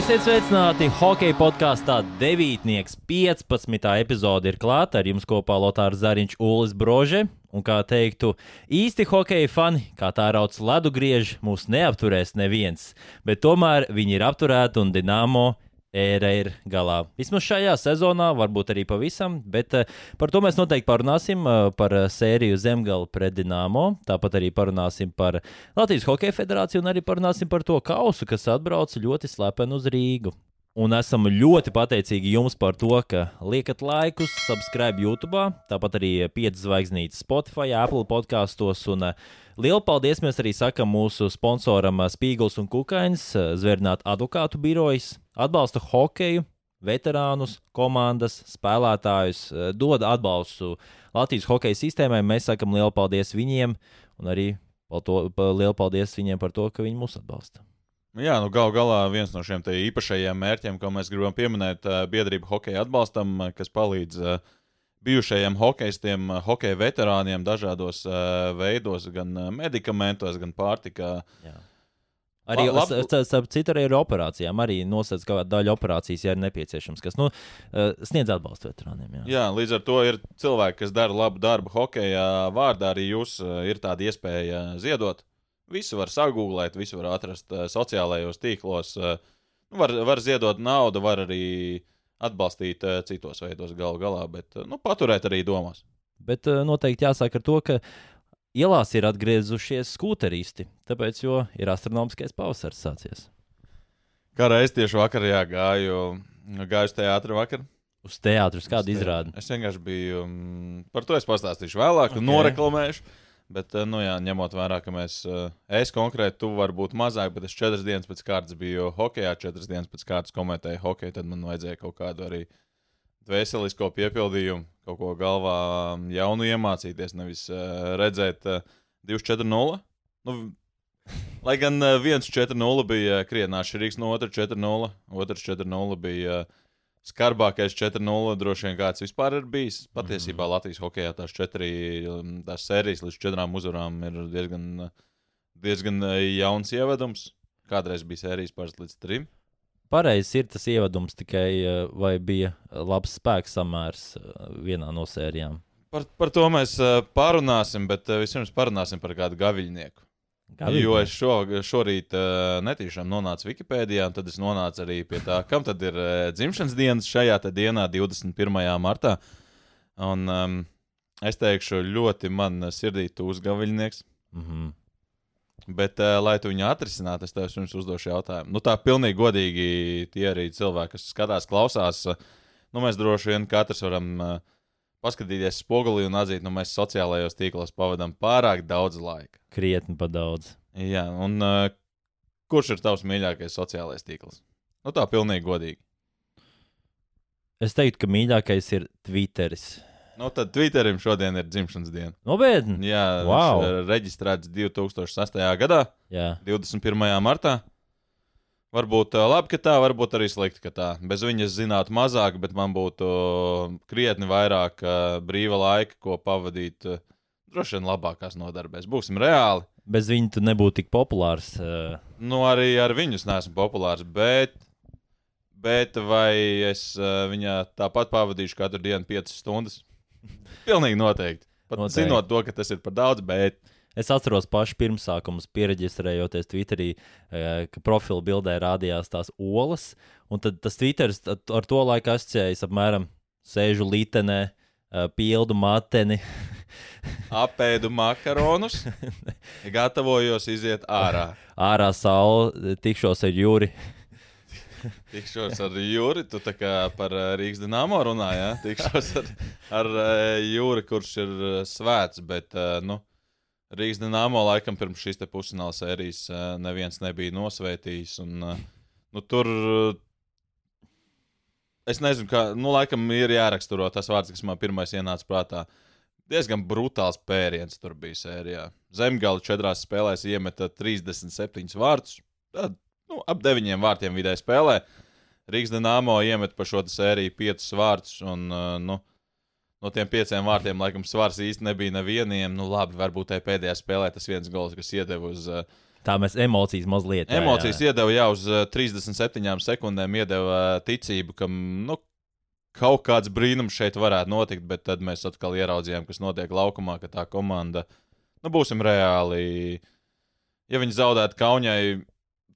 Esiet sveicināti hokeja podkāstā 9. 15. epizode ir klāta ar jums kopā Lotārs Zariņš, Ulis Brože. Un kā teiktu, īsti hokeja fani, kā tā rauc ledu griež, mūs neapturēs neviens, bet tomēr viņi ir apturēti un Dienāmo ēra ir galā. Vismaz šajā sezonā, varbūt arī pavisam, bet uh, par to mēs noteikti parunāsim. Uh, par uh, sēriju Zemgala pret Dienāmo. Tāpat arī parunāsim par Latvijas Hokeja federāciju un arī parunāsim par to kausu, kas atbrauca ļoti slepeni uz Rīgu. Un esam ļoti pateicīgi jums par to, ka liekat laikus, subscribe YouTube, tāpat arī 5 zvaigznītes Spotify, Apple podkastos. Un lielu paldies mēs arī sakam mūsu sponsoram Spīgls un Kukainis, Zvērnāt advokātu birojas, atbalsta hokeju, veterānus, komandas, spēlētājus, dod atbalstu Latvijas hokeja sistēmai. Mēs sakam lielu paldies viņiem un arī to, lielu paldies viņiem par to, ka viņi mūs atbalsta. Nu jā, nu gal galā viens no šiem īpašajiem mērķiem, ko mēs gribam pieminēt, ir biedrība hokeja atbalstam, kas palīdz bijušajiem hokeistiem, hokeja veterāniem dažādos veidos, gan medikamentos, gan pārtikā. Jā. Arī starp citu, arī ar operācijām. Arī nosacīts kāda daļa operācijas, ja ir nepieciešams, kas nu, sniedz atbalstu veterāniem. Jā. jā, līdz ar to ir cilvēki, kas dara labu darbu hokeja vārdā. Arī jūs ir tāda iespēja ziedot. Visu var sagūglēt, visu var atrast uh, sociālajos tīklos. Uh, var, var ziedot naudu, var arī atbalstīt uh, citos veidos galu galā, bet nu, paturēt arī domās. Bet noteikti jāsaka ar to, ka ielās ir atgriezušies skūteristi, tāpēc, jo ir astronomiskais pavasars sācies. Kā reiz tieši vakar jā, gāju, gāju uz teātru vakar. Uz teātrus kādu izrādi? Es vienkārši biju, um, par to es pastāstīšu vēlāk, okay. noreklamēšu. Bet, eh, nu, jā, ņemot vērā, ka mēs, eh, es konkrēti, tu varbūt mazāk, bet es četras dienas pēc kārtas biju hokeja, četras dienas pēc kārtas komentēju hokeju, tad man vajadzēja kaut kādu arī dvēselisko piepildījumu, kaut ko galvā mm, jaunu iemācīties, nevis uh, redzēt uh, 2-4-0. Nu, lai gan uh, 1-4-0 bija krietni atšķirīgs no 2-4-0, 2-4-0 bija. Uh, skarbākais 4-0 droši vien kāds vispār ir bijis. Patiesībā mm. Latvijas hokeja tās, četri, um, tās sērijas līdz četrām uzvarām ir diezgan, diezgan uh, jauns ievedums. Kādreiz bija sērijas pāris līdz trim. Pareizi ir tas ievedums, tikai uh, vai bija labs spēks samērs uh, vienā no sērijām. Par, par to mēs parunāsim, bet vispirms parunāsim par kādu gaviļnieku. Jo es šo, šorīt uh, netīšām nonācu Wikipēdijā, un tad es nonācu arī pie tā, kam tad ir uh, dzimšanas dienas šajā dienā, 21. martā. Un, um, es teikšu, ļoti man sirdī tūs gaviļnieks. Mm -hmm. Bet, uh, lai tu viņu atrisinātu, es tev jums uzdošu jautājumu. Nu, tā pilnīgi godīgi tie arī cilvēki, kas skatās, klausās. Uh, nu, mēs droši vien katrs varam uh, paskatīties spogulī un atzīt, nu, mēs sociālajos tīklos pavadām pārāk daudz laika. Krietni pa daudz. Jā, un uh, kurš ir tavs mīļākais sociālais tīkls? Nu, tā pilnīgi godīgi. Es teiktu, ka mīļākais ir Twitteris. Nu, tad Twitterim šodien ir dzimšanas diena. Nopietni. Jā, wow. reģistrēts 2008. gadā, Jā. 21. martā. Varbūt labi, ka tā, varbūt arī slikti, ka tā. Bez viņas zinātu mazāk, bet man būtu krietni vairāk brīva laika, ko pavadīt droši vien labākās nodarbēs. Būsim reāli. Bez viņa tu nebūtu tik populārs. Nu, arī ar viņus neesmu populārs, bet, bet vai es viņā tāpat pavadīšu katru dienu 5 stundas? Pilnīgi noteikti. Pat noteikti. zinot to, ka tas ir par daudz, bet Es atceros pašu pirmsākumus, pieregistrējoties Twitterī, eh, ka profila bildē rādījās tās olas. Un tad tas Twitter ar to laiku asociējas apmēram sēžu litenē, eh, pildu mateni. Apēdu makaronus, gatavojos iziet ārā. Ārā saule, tikšos ar Juri. Tikšos ar Juri, tu tā kā par eh, Rīgas dīnāmo runāji. Ja? Tikšos ar, ar Juri, kurš ir svēts, bet nu, Rīgas dīnāmo laikam pirms šīs pusfināla sērijas eh, neviens nebija nosvētījis. Un, eh, nu, tur es nezinu, kā, nu, laikam ir jāraksturo tas vārds, kas man pirmais ienāca prātā. Diezgan brutāls pēriens tur bija sērijā. Zemgala četrās spēlēs iemeta 37 vārdus. Tad, nu, ap 9 vārtiem vidēji spēlē. Rīgas dīnāmo iemet pa šo sēriju 5 vārdus. Un, nu, no tiem pieciem vārtiem, laikam, svars īsti nebija nevienam. Nu, labi, varbūt tajā pēdējā spēlē tas viens gols, kas iedeva uz, uh, Tā mēs emocijas mazliet. Emocijas jā, jā. iedeva jau uz 37 sekundēm, iedeva ticību, ka nu, kaut kāds brīnums šeit varētu notikt, bet tad mēs atkal ieraudzījām, kas notiek laukumā, ka tā komanda, nu, būsim reāli. Ja viņi zaudētu Kaunijai,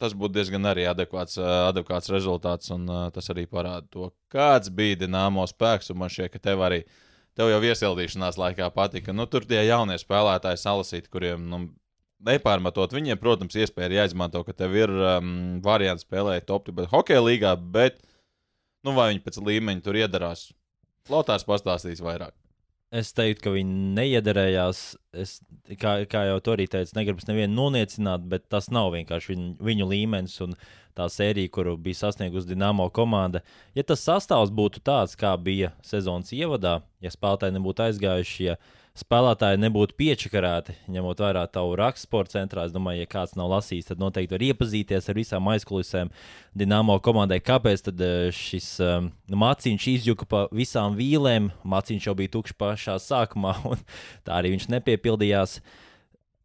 tas būtu diezgan arī adekvāts, adekvāts rezultāts, un tas arī parāda to, kāds bija Dienāmo spēks. Man šķiet, ka tev arī tev jau iesildīšanās laikā patika. Nu, tur tie jaunie spēlētāji salasīt, kuriem nu, nepārmetot viņiem, protams, iespēja ir jāizmanto, ka tev ir um, variants spēlēt top, bet hokeja līgā, bet nu, vai viņi pēc līmeņa tur iedarās? Lotārs pastāstīs vairāk. Es teiktu, ka viņi neiedarējās. Es, kā, kā jau tur arī teicu, negribu nevienu noniecināt, bet tas nav vienkārši viņu, viņu līmenis un tā sērija, kuru bija sasniegusi Dienāmo komanda. Ja tas sastāvs būtu tāds, kā bija sezonas ievadā, ja spēlētāji nebūtu aizgājuši, ja spēlētāji nebūtu piečakarēti, ņemot vērā tavu rakstu sporta centrā. Es domāju, ja kāds nav lasījis, tad noteikti var iepazīties ar visām aizkulisēm Dienāmo komandai. Kāpēc tad eh, šis um, mācīņš izjuka pa visām vīlēm? Mācīņš jau bija tukšs pašā sākumā, un tā arī viņš nepiepildījās.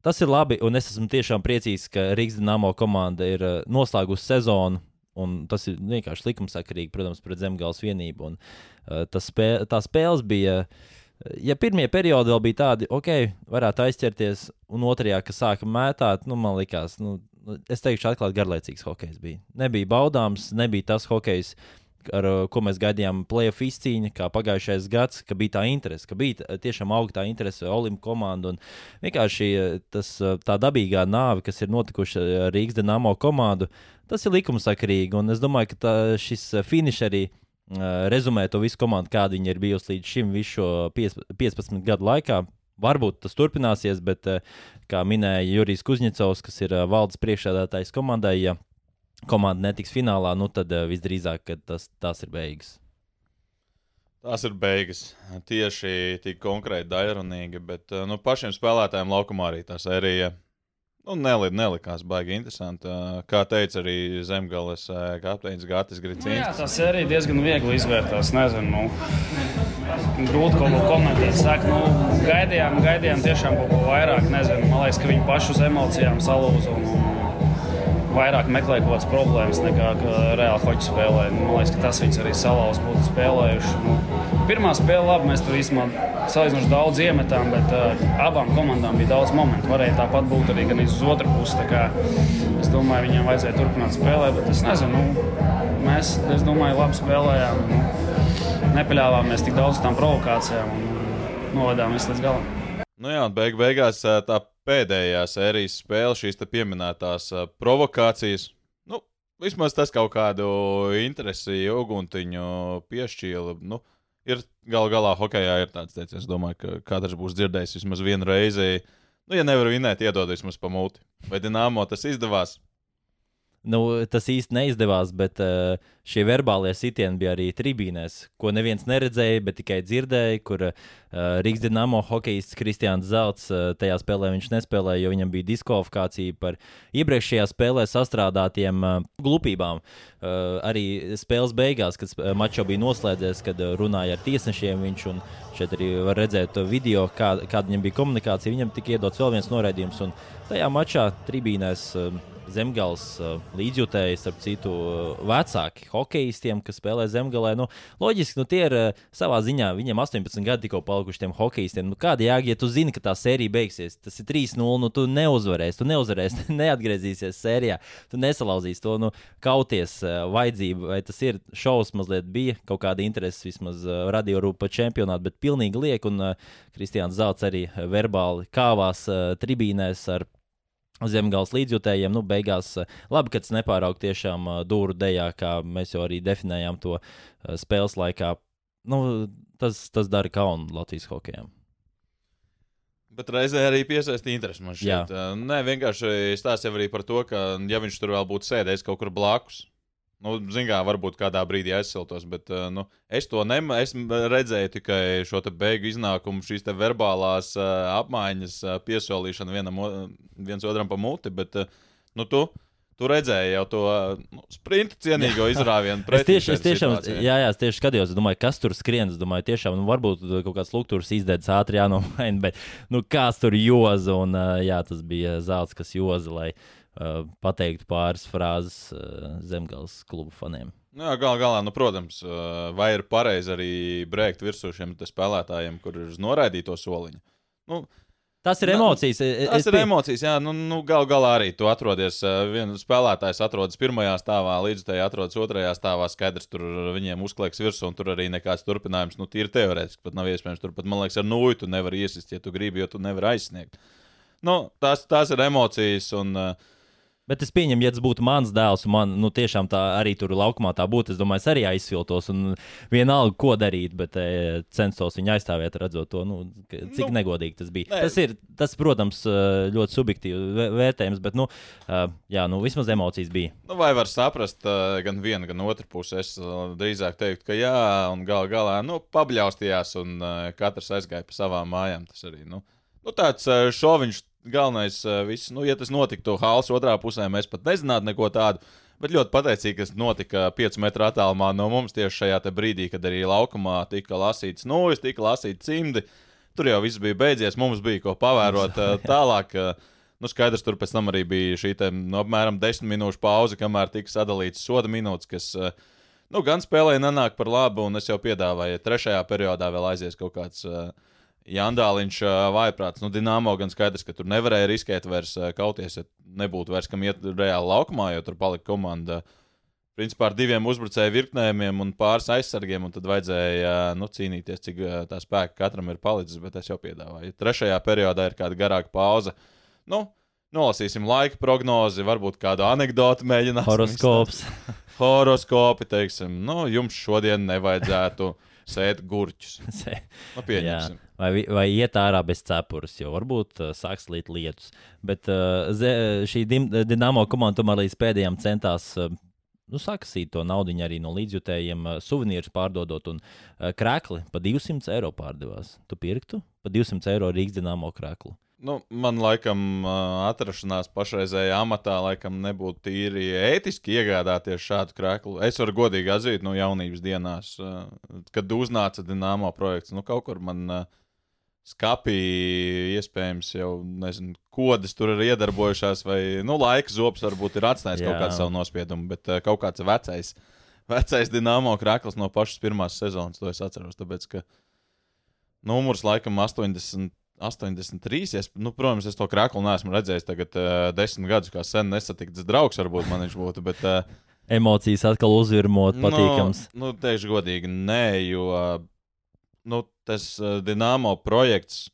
Tas ir labi, un es esmu tiešām priecīgs, ka Rīgas Dienāmo komanda ir uh, noslēgusi sezonu. Un tas ir vienkārši likumsakarīgi, protams, pret zemgāles vienību. Un, uh, spē, tā spēles bija uh, ja pirmie periodi vēl bija tādi, ok, varētu aizķerties, un otrajā, kas sāka mētāt, nu, man likās, nu, es teikšu, atklāti garlaicīgs hokejs bija. Nebija baudāms, nebija tas hokejs. Ar ko mēs gaidījām, playoff izcīņa, kā pagājušais gads, ka bija tā interese, ka bija tiešām augsta interese Olimpu komandu. Un vienkārši tas, tā dabīgā nāve, kas ir notikuši Rīgas Dienāmo komandu, tas ir likumsakarīgi. Un es domāju, ka tā, šis finišs arī uh, rezumē to visu komandu, kāda viņa ir bijusi līdz šim visu šo 15 gadu laikā. Varbūt tas turpināsies, bet, kā minēja Jurijs Kuzņecovs, kas ir valdes priekšsēdētājs komandai, ja komanda netiks finālā, nu tad visdrīzāk tas, tas ir beigas. Tās ir beigas. Tieši tik konkrēti daļrunīgi, bet nu, pašiem spēlētājiem laukumā arī tā sērija Nu, neli, nelikās baigi interesanti. Kā teica arī Zemgales kapteinis Gatis Grīsīs. Nu, jā, tas arī diezgan viegli izvērtās. Nezinu, nu, grūti kaut ko komentēt. Saka, nu, gaidījām, gaidījām tiešām kaut ko vairāk. Nezinu, man liekas, ka viņi paši uz emocijām salūza. Un, un, vairāk meklē kaut kādas problēmas nekā reāli hoci spēlē. Man liekas, ka tas viņus arī salauz būtu spēlējuši. Nu, pirmā spēle labi, mēs tur īstenībā salīdzinoši daudz iemetām, bet uh, abām komandām bija daudz momentu. Varēja tāpat būt arī gan uz otru pusi. Es domāju, viņiem vajadzēja turpināt spēlēt, bet es nezinu. Nu, mēs, es domāju, labi spēlējām. Nu, nepaļāvāmies tik daudz uz tām provokācijām un novadām visu līdz galam. Nu jā, beig beigās tā pēdējā sērijas spēle, šīs pieminētās uh, provokācijas. Nu, vismaz tas kaut kādu interesi, uguntiņu piešķīla. Nu, ir gal galā hokeja ir tāds teiciens, es domāju, ka katrs būs dzirdējis vismaz vienu reizi. Nu, ja nevar vinēt, iedod vismaz pa mūti. Vai Dienāmo tas izdevās? Nu, tas īsti neizdevās, bet uh, šie verbālie sitieni bija arī tribīnēs, ko neviens neredzēja, bet tikai dzirdēja, kur uh, Rīgas dīnāmo hokejists Kristians Zelts uh, tajā spēlē viņš nespēlēja, jo viņam bija diskvalifikācija par iepriekšējā spēlē sastrādātiem uh, glupībām. Uh, arī spēles beigās, kad uh, mačs jau bija noslēdzies, kad uh, runāja ar tiesnešiem, viņš šeit arī var redzēt video, kā, kāda viņam bija komunikācija. Viņam tika iedots vēl viens noraidījums, un tajā mačā tribīnēs. Uh, zemgāles uh, līdzjutēji, starp citu, uh, vecāki hokeistiem, kas spēlē zemgālē. Nu, loģiski, nu, tie ir uh, savā ziņā, viņiem 18 gadi tikko palikuši tiem hokeistiem. Nu, kāda jēga, ja tu zini, ka tā sērija beigsies? Tas ir 3-0, nu, tu neuzvarēsi, tu neuzvarēsi, neatgriezīsies sērijā, tu nesalauzīsi to nu, kauties vajadzību. Vai tas ir šausmas mazliet bija kaut kāda interese vismaz radiorūpa čempionātā, bet pilnīgi liek. Un Kristiāns Zelts arī verbāli kāvās tribīnēs ar zemgāles līdzjutējiem. Nu, beigās eh, labi, ka tas nepāraug tiešām uh, dūru dejā, kā mēs jau arī definējām to uh, spēles laikā. Nu, tas, tas dara kaunu Latvijas hokejam. Bet reizē arī piesaistīja interesi man šeit. Jā. Nē, vienkārši stāstīja arī par to, ka, ja viņš tur vēl būtu sēdējis kaut kur blakus, Nu, Zinām, varbūt kādā brīdī aizsiltos, bet uh, nu, es to nem, es redzēju tikai šo beigu iznākumu, šīs verbālās uh, apmaiņas, uh, piesolīšanu vienam, viens otram pa muti. Bet, nu, tu, Tu redzēji jau to nu, sprinta cienīgo izrāvienu. es tieši, es tiešām, jā, jā, es tieši skatījos, domāju, kas tur skrien. Es domāju, tiešām, nu, varbūt kaut kāds struktūras izdevums ātri jānomaina, bet nu, kāds tur joza. Un, jā, tas bija zelts, kas joza, lai uh, pateiktu pāris frāzes uh, zemgāles klubu faniem. Nu, jā, gal galā, nu, protams, vai ir pareizi arī brēkt virsū šiem spēlētājiem, kur ir uz noraidīto soliņu. Nu, Tas ir emocijas. Tas es ir pie... emocijas, jā. Nu, nu, gal galā arī tu atrodies. Viens spēlētājs atrodas pirmajā stāvā, līdzutēji atrodas otrajā stāvā. Skaidrs, tur viņiem uzklieks virsū, un tur arī nekāds turpinājums. Nu, tīri teorētiski pat nav iespējams. Tur pat, man liekas, ar nūju tu nevari iesist, ja tu gribi, jo tu nevari aizsniegt. Nu, tās, tās ir emocijas. Un, uh, Bet es pieņemu, ja tas būtu mans dēls, un man nu, tiešām tā arī tur laukumā tā būtu, es domāju, es arī aizfiltos un vienalga, ko darīt, bet e, censtos viņu aizstāvēt, redzot to, nu, cik nu, negodīgi tas bija. Nē. Tas ir, tas, protams, e, ļoti subjektīvi vērtējums, bet, nu, e, jā, nu, vismaz emocijas bija. Nu, vai var saprast e, gan vienu, gan otru pusi? Es drīzāk teiktu, ka jā, un gal galā, nu, pabļaustījās, un katrs aizgāja pa savām mājām. Tas arī, nu, nu tāds šoviņš galvenais, eh, viss, nu, ja tas notiktu Hāles otrā pusē, mēs pat nezinātu neko tādu. Bet ļoti pateicīgi, ka tas notika 5 metru attālumā no mums tieši šajā brīdī, kad arī laukumā tika lasīts nūjas, tika lasīts cimdi. Tur jau viss bija beidzies, mums bija ko pavērot eh, tālāk. Eh, nu, skaidrs, tur pēc tam arī bija šī te, nu, apmēram 10 minūšu pauze, kamēr tika sadalīts soda minūtes, kas nu, gan spēlēja nenāk par labu, un es jau piedāvāju, ja trešajā periodā vēl aizies kaut kāds uh, Jandāliņš vājprāts. Nu, Dienāmo gan skaidrs, ka tur nevarēja riskēt vairs kauties, ja nebūtu vairs kam iet reāli laukumā, jo tur palika komanda. Principā ar diviem uzbrucēju virknējumiem un pāris aizsargiem, un tad vajadzēja nu, cīnīties, cik tā spēka katram ir palicis. Bet es jau piedāvāju. Trešajā periodā ir kāda garāka pauze. Nu, nolasīsim laika prognozi, varbūt kādu anekdoti mēģināsim. Horoskops. Horoskopi, teiksim, nu, jums šodien nevajadzētu sēt gurķus. nu, pieņemsim. Jā vai, vai iet ārā bez cepures, jo varbūt uh, sāks līt lietus. Bet uh, ze, šī Dienāmo komanda tomēr līdz pēdējiem centās. Uh, Nu, sakasīt to naudu arī no līdzjutējiem, uh, suvenīrus pārdodot, un uh, krēkli pa 200 eiro pārdevās. Tu pirktu pa 200 eiro Rīgas dīnāmo krēklu. Nu, man laikam atrašanās pašreizējā amatā laikam nebūtu tīri ētiski iegādāties šādu krēslu. Es varu godīgi atzīt, no nu, jaunības dienās, kad uznāca Dienāmo projekts. Nu, kaut kur man skapī, iespējams, jau nezinu, kodas tur ir iedarbojušās, vai nu, laika zops varbūt ir atstājis kaut kādu savu nospiedumu, bet kaut kāds vecais, vecais dīnāmo krāklis no pašas pirmās sezonas, to es atceros. Tāpēc, ka numurs laikam 80. 83. Es, nu, protams, es to krāklu neesmu redzējis tagad, uh, desmit gadus, kā sen nesatikts draugs, varbūt man viņš būtu. Bet, uh, Emocijas atkal uzvirmot, nu, patīkams. Nu, nu, teikšu godīgi, nē, jo uh, nu, tas uh, Dienāmo projekts,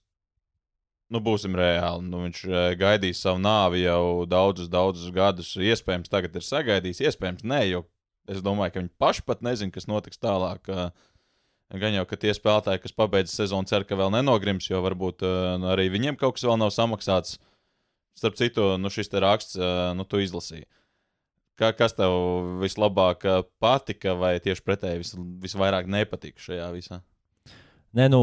nu, būsim reāli. Nu, viņš uh, gaidīs savu nāvi jau daudzus, daudzus gadus. Iespējams, tagad ir sagaidījis, iespējams, nē, jo es domāju, ka viņi paši pat nezina, kas notiks tālāk. Uh, Gan jau, ka tie spēlētāji, kas pabeidz sezonu, cer, ka vēl nenogrims, jo varbūt uh, arī viņiem kaut kas vēl nav samaksāts. Starp citu, nu, šis raksts, uh, nu, tu izlasīji. Kā, kas tev vislabāk patika, vai tieši pretēji vis, visvairāk nepatika šajā visā? Nē, nu,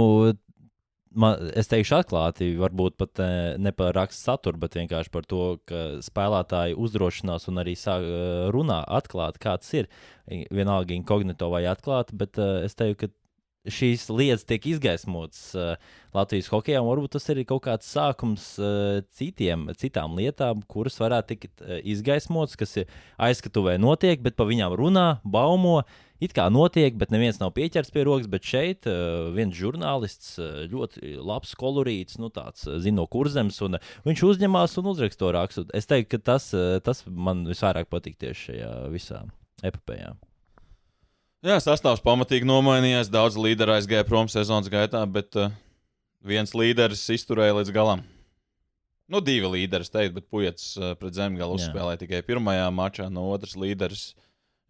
man, es teikšu atklāti, varbūt pat ne, par rakstu saturu, bet vienkārši par to, ka spēlētāji uzdrošinās un arī sāk runā atklāti, kāds ir. Vienalga, inkognito vai atklāti, bet es teiktu, ka šīs lietas tiek izgaismotas uh, Latvijas hokeja, un varbūt tas ir kaut kāds sākums uh, citiem, citām lietām, kuras varētu tikt uh, izgaismotas, kas ir aizskatuvē notiek, bet pa viņām runā, baumo. It kā notiek, bet neviens nav pieķerts pie rokas. Bet šeit uh, viens žurnālists, uh, ļoti labs kolorīts, nu, tāds uh, zino kurzems, un uh, viņš uzņemās un uzraksta to rakstu. Es teiktu, ka tas, uh, tas man visvairāk patīk tieši šajā visā epopējā. Jā, sastāvs pamatīgi nomainījās. Daudz līderu aizgāja prom sezonas gaitā, bet uh, viens līderis izturēja līdz galam. Nu, divi līderi, teikt, bet Pujas uh, pret Zemgālu uzspēlēja tikai pirmajā mačā, no otras līderis.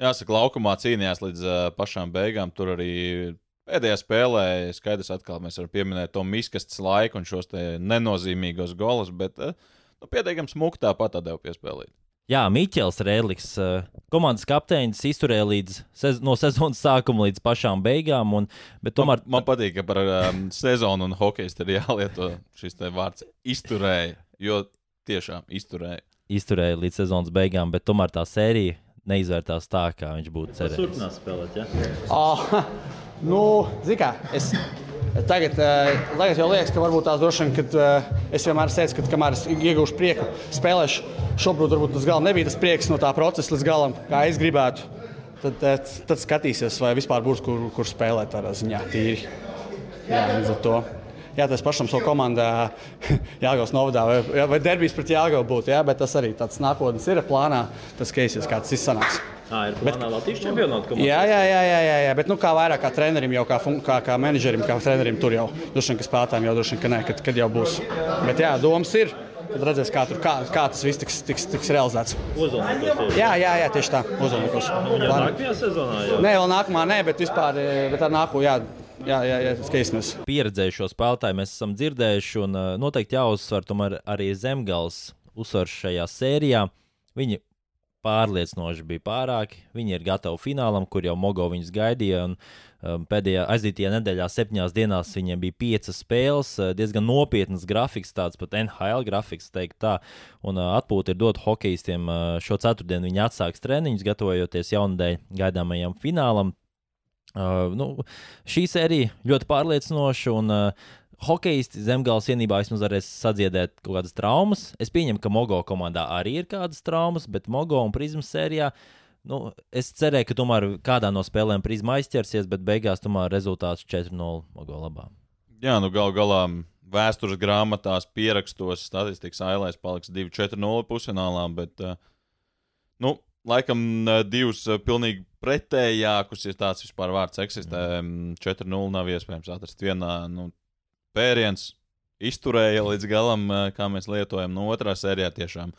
Jāsaka, laukumā cīnījās līdz uh, pašām beigām. Tur arī pēdējā spēlē skaidrs, atkal mēs varam pieminēt to miskastes laiku un šos nenozīmīgos golus, bet uh, nu, pietiekami smuki tāpat atdeva piespēlēt. Jā, Miķels Rēdlis, eh, komandas kapteinis, izturēja līdz, sez no sezonas sākuma līdz pašām beigām. Un, tomēr... man, man patīk, ka par um, sezonu un hokeju ir jālieto šis vārds izturēja. Jo tiešām izturēja. Izturēja līdz sezonas beigām, bet tomēr tā sērija neizvērtās tā, kā viņš būtu cerējis. Turpinās spēlēt, ja? Oh, nu, zini, kā es. Tagad, tagad jau liekas, ka varbūt tās droši vien, kad es vienmēr teicu, ka kamēr es iegūšu prieku, spēlēšu, šobrīd varbūt tas galam nebija tas prieks no tā procesa līdz galam, kā es gribētu. Tad, tad, tad skatīsies, vai vispār būs kur, kur spēlēt tādā ziņā tīri. Jā, līdz ar to jā, tas pašam savu komandā Jāgauts novadā, vai, vai derbijas pret Jāgautu būtu, jā, bet tas arī tāds nākotnes ir plānā, tas keisies, kā tas izsanāks. Tā ir plānā Latvijas čempionāta komanda. Jā, jā, jā, jā, jā, jā, bet nu, kā vairāk kā trenerim, jau kā, kā, kā menedžerim, kā trenerim tur jau droši vien, ka spēlētājiem jau droši vien, ka nē, kad, kad jau būs. Bet jā, domas ir. Tad redzēs, kā, tur, kā, kā tas viss tiks, tiks, tiks realizēts. Uzolnikos. Jā, jā, jā, tieši tā. Uzolnikos. Viņa nākamajā sezonā jau. Nē, vēl nākamā, nē, bet vispār, bet ar nākamo, jā, jā, jā, jā skaisnēs. Pieredzējušo spēlētāju mēs esam dzirdējuši, un uh, noteikti jāuzsver tomēr arī Zemgals uzsvars šajā sērijā. Viņi pārliecinoši bija pārāki. Viņi ir gatavi finālam, kur jau Mogo viņus gaidīja. Un, um, pēdējā aizdītajā nedēļā, septiņās dienās, viņiem bija piecas spēles, uh, diezgan nopietnas grafiks, tāds pat NHL grafiks, teikt tā. Un uh, atpūta ir dot hokeistiem. Uh, šo ceturtdienu viņi atsāks treniņus, gatavojoties jaunadēļ gaidāmajam finālam. Uh, nu, šī sērija ļoti pārliecinoša, un uh, hokeisti zemgāles vienībā vismaz varēs sadziedēt kaut kādas traumas. Es pieņemu, ka Mogo komandā arī ir kādas traumas, bet Mogo un Prizmas sērijā. Nu, es cerēju, ka tomēr kādā no spēlēm Prizma aizķersies, bet beigās tomēr rezultāts 4-0 Mogo labā. Jā, nu gal galā vēstures grāmatās, pierakstos, statistikas ailēs paliks 2-4-0 pusfinālā, bet, uh, nu, laikam uh, divus uh, pilnīgi pretējākus, ja tāds vispār vārds eksistē, 4-0 nav iespējams atrast vienā. Nu, pēriens izturēja līdz galam, kā mēs lietojam. No otrā sērijā tiešām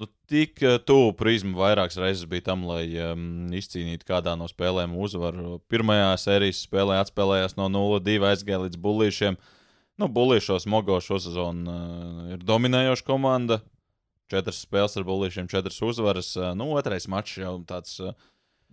nu, tik tuvu prizmu vairākas reizes bija tam, lai um, izcīnītu kādā no spēlēm uzvaru. Pirmajā sērijas spēlē atspēlējās no 0-2 aizgāja līdz bullīšiem. Nu, bullīšos Mogo šo sezonu uh, ir dominējoša komanda. Četras spēles ar bullīšiem, četras uzvaras. Uh, nu, otrais mačs jau tāds. Uh,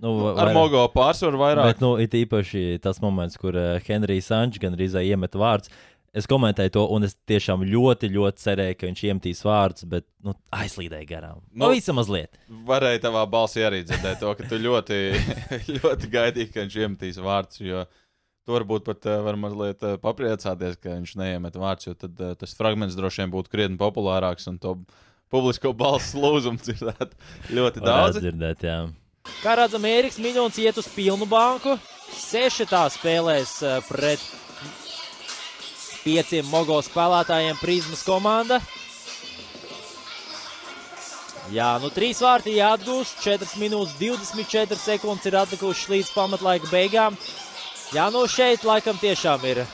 Nu, vairāk. ar Mogo pārsvaru vairāk. Bet, nu, it īpaši tas moments, kur uh, Henrijs Sančs gan arī iemet vārds. Es komentēju to, un es tiešām ļoti, ļoti cerēju, ka viņš iemetīs vārdus, bet nu, aizlīdēja garām. Nu, Pavisam mazliet. Varēja tavā balsī arī dzirdēt to, ka tu ļoti, ļoti gaidīji, ka viņš iemetīs vārdus. Jo tu varbūt pat uh, var mazliet uh, papriecāties, ka viņš neiemet vārdus, jo tad uh, tas fragments droši vien būtu krietni populārāks un to publisko balsu lūzumu dzirdēt ļoti daudz. Dzirdēt, jā. Kā redzam, Eriks Miljons iet uz pilnu banku. Seši tā spēlēs eh, pret pieciem mogo spēlētājiem Prizmas komanda. Jā, nu trīs vārti jāatgūst. 4 minūtes 24 sekundes ir atlikušas līdz pamatlaika beigām. Jā, nu šeit laikam tiešām ir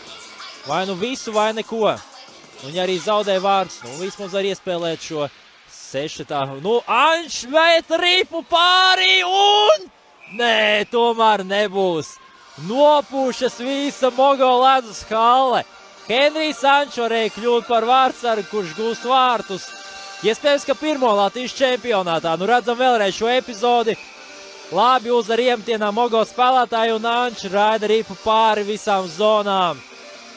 vai nu visu, vai neko. Viņi arī zaudēja vārdus. Nu, vismaz var iespēlēt šo seši tā. Nu, Anšs met ripu pāri un. Nē, tomēr nebūs. Nopūšas visa Mogo ledus hale. Henrijs varēja kļūt par vārdsargu, kurš gūst vārtus. Iespējams, ka pirmo Latvijas čempionātā. Nu, redzam vēlreiz šo epizodi. Labi uz ar iemtienām Mogo spēlētāju un Anšs raida ripu pāri visām zonām.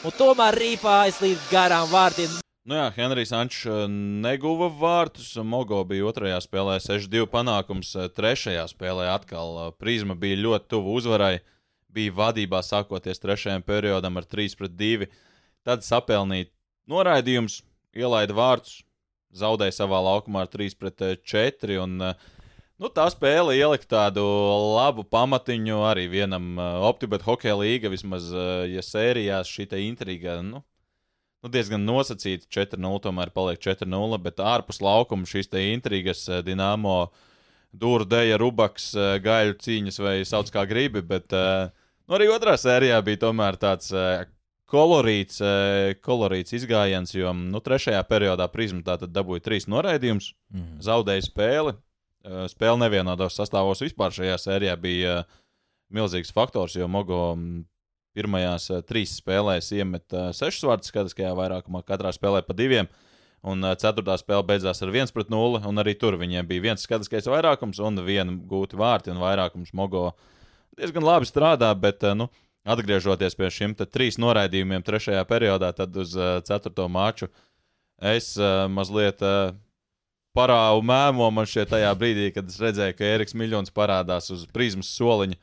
Un tomēr rīpā aizlīd garām vārtiem. Nu jā, Henrijs Ančs eh, neguva vārtus. Mogo bija otrajā spēlē 6-2 panākums. Eh, trešajā spēlē atkal eh, prizma bija ļoti tuvu uzvarai. Bija vadībā sākoties trešajam periodam ar 3-2. Tad sapelnīja noraidījums, ielaida vārtus, zaudēja savā laukumā ar 3-4. Un, nu, tā spēle ielika tādu labu pamatiņu arī vienam Optibet hokeja līga, vismaz ja sērijās šī intriga. Nu, nu, diezgan nosacīti 4-0, tomēr paliek 4-0, bet ārpus laukuma šīs intrigas, eh, Dienāmo, Dūru, Dēja, Rubaks, eh, Gaļu cīņas vai sauc kā gribi, bet eh, nu, arī otrā sērijā bija tomēr tāds kolorīts, kolorīts izgājiens, jo nu, trešajā periodā prizma tātad dabūja trīs noraidījumus, mm. zaudēja spēli. Spēle nevienodos sastāvos vispār šajā sērijā bija milzīgs faktors, jo Mogo pirmajās uh, trīs spēlēs iemet uh, sešus vārdus skatiskajā vairākumā, katrā spēlē pa diviem. Un uh, ceturtā spēle beidzās ar 1-0, un arī tur viņiem bija viens skatiskais vairākums un viena gūta vārti, un vairākums Mogo diezgan labi strādā, bet, uh, nu, atgriežoties pie šiem trīs noraidījumiem trešajā periodā, tad uz uh, ceturto maču es uh, mazliet. Uh, parādu mēmo man šeit tajā brīdī, kad es redzēju, ka Eriks Miljons parādās uz prizmas soliņa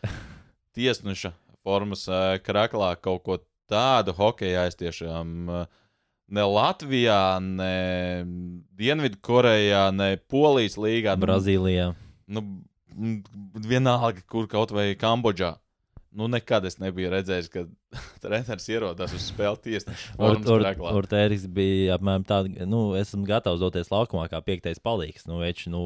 tiesneša formas krāklā kaut ko tādu hokeju es tiešām ne Latvijā, ne Dienvidkorejā, ne Polijas līgā. Brazīlijā. Nu, vienalga, kur kaut vai Kambodžā. Nu, nekad es nebiju redzējis, ka treneris ierodas uz spēles tiesneša. Urtēris bija apmēram tāds, nu, esmu gatavs doties laukumā kā piektais palīgs. Nu, več, nu,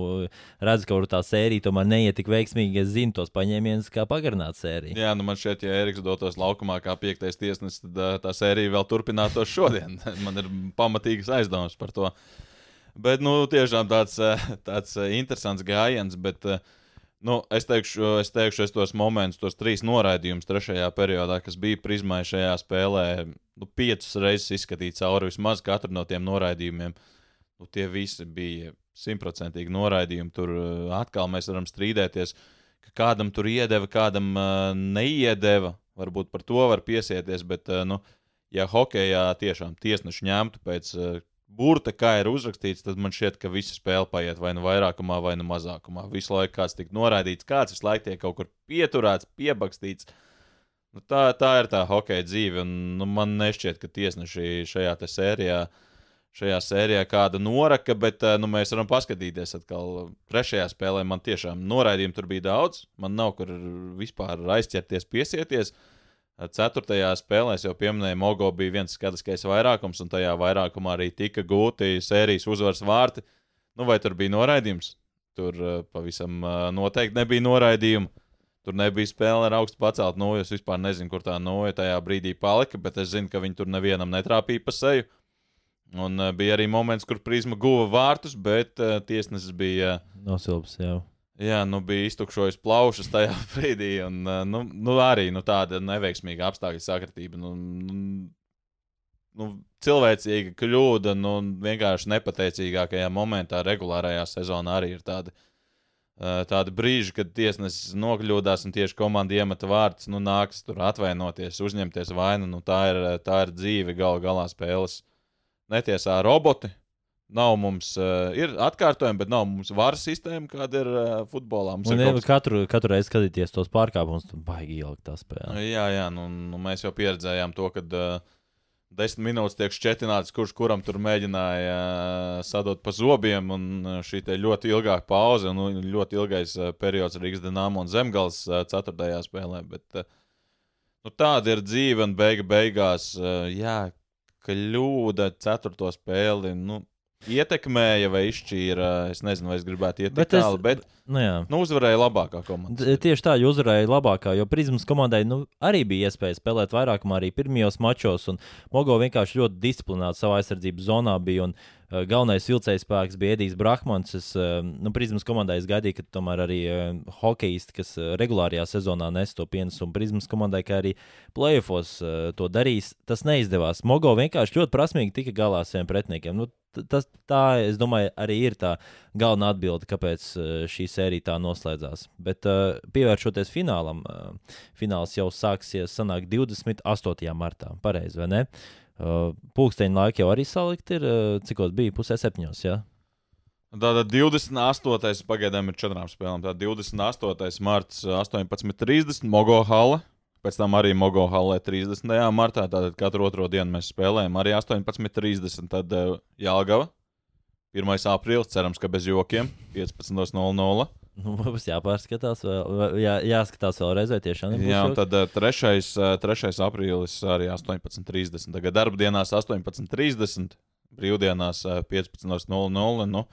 redzu, ka tā sērija tomēr neiet tik veiksmīgi. Es zinu tos paņēmienus, kā pagarināt sēriju. Jā, nu man šķiet, ja Eriks dotos laukumā kā piektais tiesnesis, tad tā sērija vēl turpinātos šodien. man ir pamatīgas aizdomas par to. Bet, nu, tiešām tāds, tāds interesants gājiens. Bet, uh, Nu, es teikšu, es teikšu, es tos momentus, tos trīs noraidījumus trešajā periodā, kas bija prizmai šajā spēlē, nu, piecas reizes izskatīt cauri vismaz katru no tiem noraidījumiem. Nu, tie visi bija simtprocentīgi noraidījumi. Tur uh, atkal mēs varam strīdēties, ka kādam tur iedeva, kādam uh, neiedeva. Varbūt par to var piesieties, bet, uh, nu, ja hokeja tiešām tiesneši ņemtu pēc uh, burta, kā ir uzrakstīts, tad man šķiet, ka visa spēle paiet vai nu vairākumā, vai nu mazākumā. Visu laiku kāds tika noraidīts, kāds visu laiku tiek kaut kur pieturēts, piebakstīts. Nu, tā, tā ir tā hokeja dzīve, un nu, man nešķiet, ka tiesneši šajā sērijā. Šajā sērijā kāda noraka, bet nu, mēs varam paskatīties atkal. Trešajā spēlē man tiešām noraidījumu tur bija daudz. Man nav kur vispār aizķerties, piesieties. Uh, Ceturtajā spēlē jau pieminēja, Mogo bija viens skatiskais vairākums, un tajā vairākumā arī tika gūti sērijas uzvaras vārti. Nu, vai tur bija noraidījums? Tur uh, pavisam uh, noteikti nebija noraidījumu. Tur nebija spēle ar augstu pacelt noju. Es vispār nezinu, kur tā noja tajā brīdī palika, bet es zinu, ka viņi tur nevienam netrāpīja pa seju. Un uh, bija arī moments, kur prizma guva vārtus, bet tiesnesis bija. Nosilps jau. Jā, nu bija iztukšojis plaušas tajā brīdī, un nu, nu, arī nu, tāda neveiksmīga apstākļu sakritība. Nu, nu, nu, cilvēcīga kļūda, nu, vienkārši nepateicīgākajā momentā, regulārajā sezonā arī ir tāda. Tādi brīži, kad tiesnesis nokļūdās un tieši komanda iemeta vārdus, nu, nāks tur atvainoties, uzņemties vainu. Nu, tā, ir, tā ir dzīve, galu galā spēles. Netiesā roboti, Nav mums, uh, ir atkārtojumi, bet nav mums varas sistēma, kāda ir uh, futbolā. Mums un, ir kaut... katru, katru reizi skatīties tos pārkāpumus, tad baigi ielikt tā spēlē. Jā, jā, nu, nu mēs jau pieredzējām to, ka uh, desmit minūtes tiek šķetināts, kurš kuram tur mēģināja uh, sadot pa zobiem, un šī ļoti ilgā pauze, un nu, ļoti ilgais uh, periods Rīgas Dienāmo un Zemgals uh, ceturtajā spēlē. Bet, uh, nu, tāda ir dzīve, un beiga beigās, uh, jā, kļūda ceturto spēli. Nu, ietekmēja vai izšķīra. Es nezinu, vai es gribētu iet tik tālu, bet nu, jā. nu, uzvarēja labākā komanda. Tieši tā, jo uzvarēja labākā, jo Prizmas komandai nu, arī bija iespēja spēlēt vairākumā arī pirmajos mačos, un Mogo vienkārši ļoti disciplinēti savā aizsardzības zonā bija. Un, Galvenais vilcējs spēks bija Edijs Brahmans. Es, uh, nu, Prizmas komandai es gaidīju, ka tomēr arī uh, hokeisti, kas uh, regulārajā sezonā nes to pienesumu Prizmas komandai, kā arī playoffs uh, to darīs, tas neizdevās. Mogo vienkārši ļoti prasmīgi tika galā ar saviem pretiniekiem. Nu, tas, tā, es domāju, arī ir tā galvenā atbilde, kāpēc uh, šī sērija tā noslēdzās. Bet uh, pievēršoties finālam, uh, fināls jau sāksies sanāk 28. martā. Pareizi, vai ne? Pūksteņa laika jau arī salikt ir, cikos bija pusē septiņos. Ja? Tātad 28. pagaidām ir četrām spēlēm. Tātad 28. marts 18.30 Mogo Hala. Pēc tam arī Mogo Hallē 30. martā. Tātad katru otro dienu mēs spēlējam arī 18.30. Tad uh, Jālgava 1. aprīlis, cerams, ka bez jokiem 15.00. Nu, mums jāpārskatās, vēl, jā, jāskatās vēlreiz, vai tiešām ir. Jā, un tad uh, 3. Uh, 3. aprīlis arī 18.30. Tagad darbdienās 18.30, brīvdienās uh, 15.00. Nu,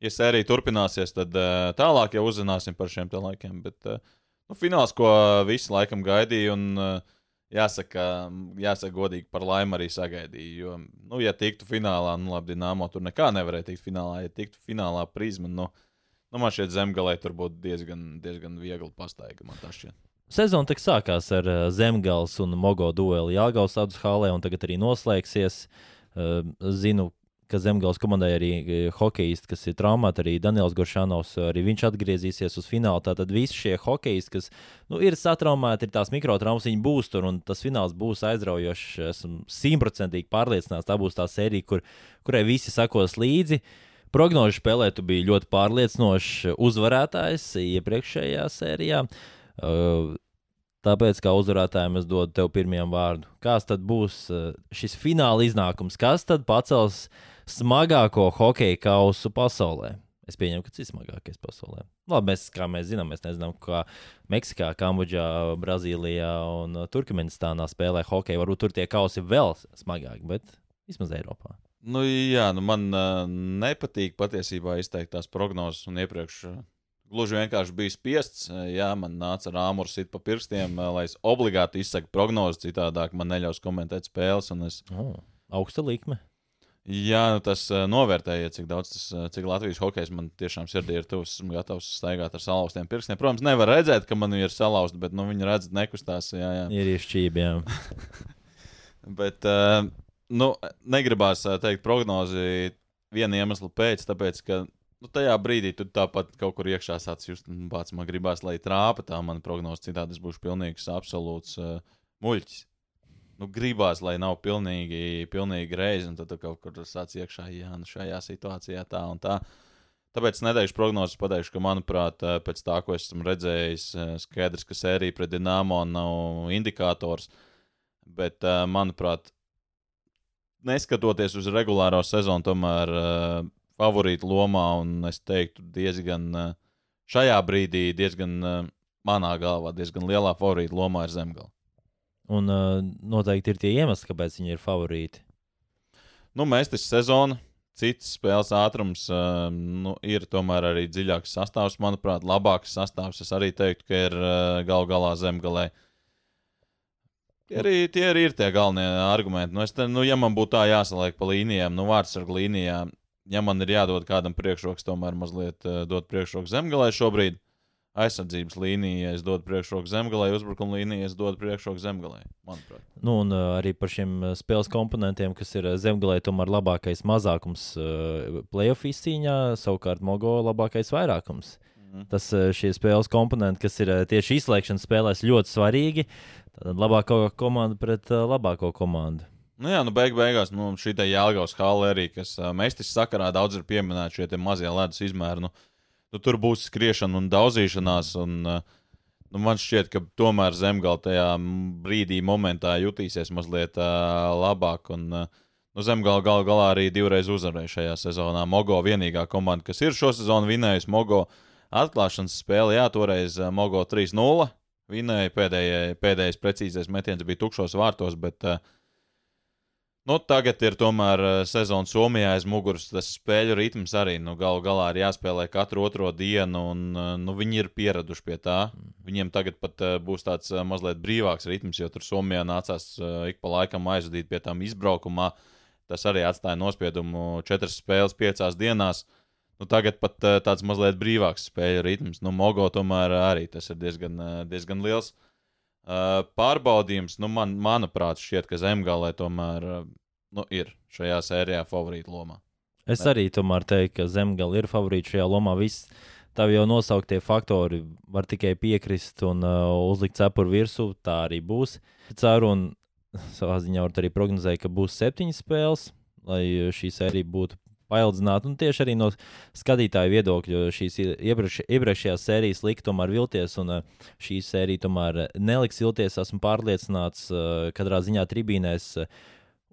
ja sērija turpināsies, tad tālāk jau uzzināsim par šiem laikiem. Bet, Nu, fināls, ko visi laikam gaidīja, un uh, jāsaka, jāsaka godīgi par laimi arī sagaidīja. Jo, nu, ja tiktu finālā, nu, labi, Dienāmo tur nekā nevarēja tikt finālā. Ja tiktu finālā prizma, nu, nu man šķiet, zemgalē tur būtu diezgan, diezgan viegli pastaigā. Sezona tik sākās ar uh, Zemgals un Mogo dueli Jāgaus Hālē, un tagad arī noslēgsies. Uh, zinu, ka Zemgājas komandai arī e, hokeisti, kas ir traumēti, arī Daniels Goršanovs, arī viņš atgriezīsies uz finālu. Tātad visi šie hokeisti, kas nu, ir satraumēti, ir tās mikrotraumas, viņi būs tur un tas fināls būs aizraujošs. Esmu simtprocentīgi pārliecināts, tā būs tā sērija, kur, kurai visi sekos līdzi. Prognožu spēlē tu biji ļoti pārliecinošs uzvarētājs iepriekšējā sērijā. Uh, Tāpēc, kā uzvarētājiem, es dodu tev pirmajam vārdu. Kāds tad būs uh, šis fināla iznākums? Kas tad pacels smagāko hokeja kausu pasaulē? Es pieņemu, ka tas ir smagākais pasaulē. Labi, mēs, kā mēs zinām, mēs nezinām, kā Meksikā, Kambodžā, Brazīlijā un Turkmenistānā spēlē hokeju. Varbūt tur tie kausi vēl smagāki, bet vismaz Eiropā. Nu, jā, nu man uh, nepatīk patiesībā izteikt tās prognozes, un iepriekš uh, gluži vienkārši biju spiests. Uh, jā, man nāca rāmurs sit pa pirkstiem, uh, lai es obligāti izsaku prognozes, citādāk man neļaus komentēt spēles. Es... Oh, augsta likme. Jā, nu tas uh, novērtējiet, cik daudz tas, uh, cik Latvijas hokejs man tiešām sirdī ir tuvs. Esmu gatavs staigāt ar salauztiem pirkstiem. Protams, nevar redzēt, ka man ir salauzti, bet nu, viņi redz, nekustās. Jā, jā. Ir izšķība, jā. Bet uh, nu, negribās teikt prognozi viena iemesla pēc, tāpēc, ka nu, tajā brīdī tu tāpat kaut kur iekšā sāc just, nu, pats man gribās, lai trāpa tā mana prognoze, citādi es būšu pilnīgs, absolūts uh, muļķis. Nu, gribās, lai nav pilnīgi, pilnīgi reizi, un tad kaut kur sāc iekšā, jā, nu šajā situācijā tā un tā. Tāpēc neteikšu prognozes, pateikšu, ka, manuprāt, eh, pēc tā, ko esmu redzējis, eh, skaidrs, ka sērija pret Dienāmo nav indikators. Bet, eh, manuprāt, neskatoties uz regulāro sezonu, tomēr favorīta lomā, un es teiktu, diezgan šajā brīdī, diezgan manā galvā, diezgan lielā favorīta lomā ir Zemgala. Un uh, noteikti ir tie iemesli, kāpēc viņi ir favorīti. Nu, mēs tas sezonu, cits spēles ātrums, uh, nu, ir tomēr arī dziļāks sastāvs, manuprāt, labāks sastāvs. Es arī teiktu, ka ir uh, gal galā zemgalē. Tie arī, tie arī ir tie galvenie argumenti. Nu, te, nu, ja man būtu tā jāsaliek pa līnijām, nu, vārdsargu līnijām, ja man ir jādod kādam priekšroks, tomēr mazliet uh, dot priekšroku zemgalē šobrīd. Aizsardzības līnijā es dodu priekšroku zemgalē, uzbrukuma līnijā es dodu priekšroku zemgalē. Manuprāt. Nu, un uh, arī par šiem uh, spēles komponentiem, kas ir uh, zemgalē, tomēr labākais mazākums uh, playoff izcīņā, savukārt Mogo labākais vairākums. Mhm. Tas uh, šie spēles komponenti, kas ir uh, tieši izslēgšanas spēlēs, ļoti svarīgi. Tad labākā komanda pret uh, labāko komandu. Nu jā, nu beig beigās nu, šī te Jālgaus hale arī, kas uh, mestis sakarā daudz ir pieminēti šie mazie ledus izmēri. Nu, nu, tur būs skriešana un daudzīšanās. Un, uh, nu, man šķiet, ka tomēr zemgala tajā brīdī, momentā jutīsies mazliet uh, labāk. Un, uh, nu, zemgala gal galā arī divreiz uzvarēja šajā sezonā. Mogo vienīgā komanda, kas ir šo sezonu vinējusi, Mogo atklāšanas spēle, jā, toreiz uh, Mogo 3-0. Vinēja pēdējais, pēdējais precīzais metiens bija tukšos vārtos, bet uh, Nu, tagad ir tomēr uh, sezona Somijā aiz muguras. Tas spēļu ritms arī nu, galu galā ir jāspēlē katru otro dienu, un uh, nu, viņi ir pieraduši pie tā. Viņiem tagad pat uh, būs tāds mazliet brīvāks ritms, jo tur Somijā nācās ik pa laikam aizvadīt pie tām izbraukumā. Tas arī atstāja nospiedumu četras spēles piecās dienās. Nu, tagad pat tāds mazliet brīvāks spēļu ritms. Nu, Mogo tomēr arī tas ir diezgan, diezgan liels. Uh, pārbaudījums, nu, man, manuprāt, šķiet, ka Zemgālē tomēr nu, ir šajā sērijā favorīta lomā. Es arī tomēr teiktu, ka Zemgala ir favorīts šajā lomā. Viss tavi jau nosauktie faktori var tikai piekrist un uh, uzlikt cepuru virsū. Tā arī būs. Ceru, un savā ziņā var arī prognozēt, ka būs septiņas spēles, lai šī sērija būtu paildzināta. Un tieši arī no skatītāju viedokļa, jo šīs iepriekš, iepriekšējās sērijas lika tomēr vilties, un uh, šī sērija tomēr neliks vilties. Esmu pārliecināts, uh, katrā ziņā tribīnēs. Uh,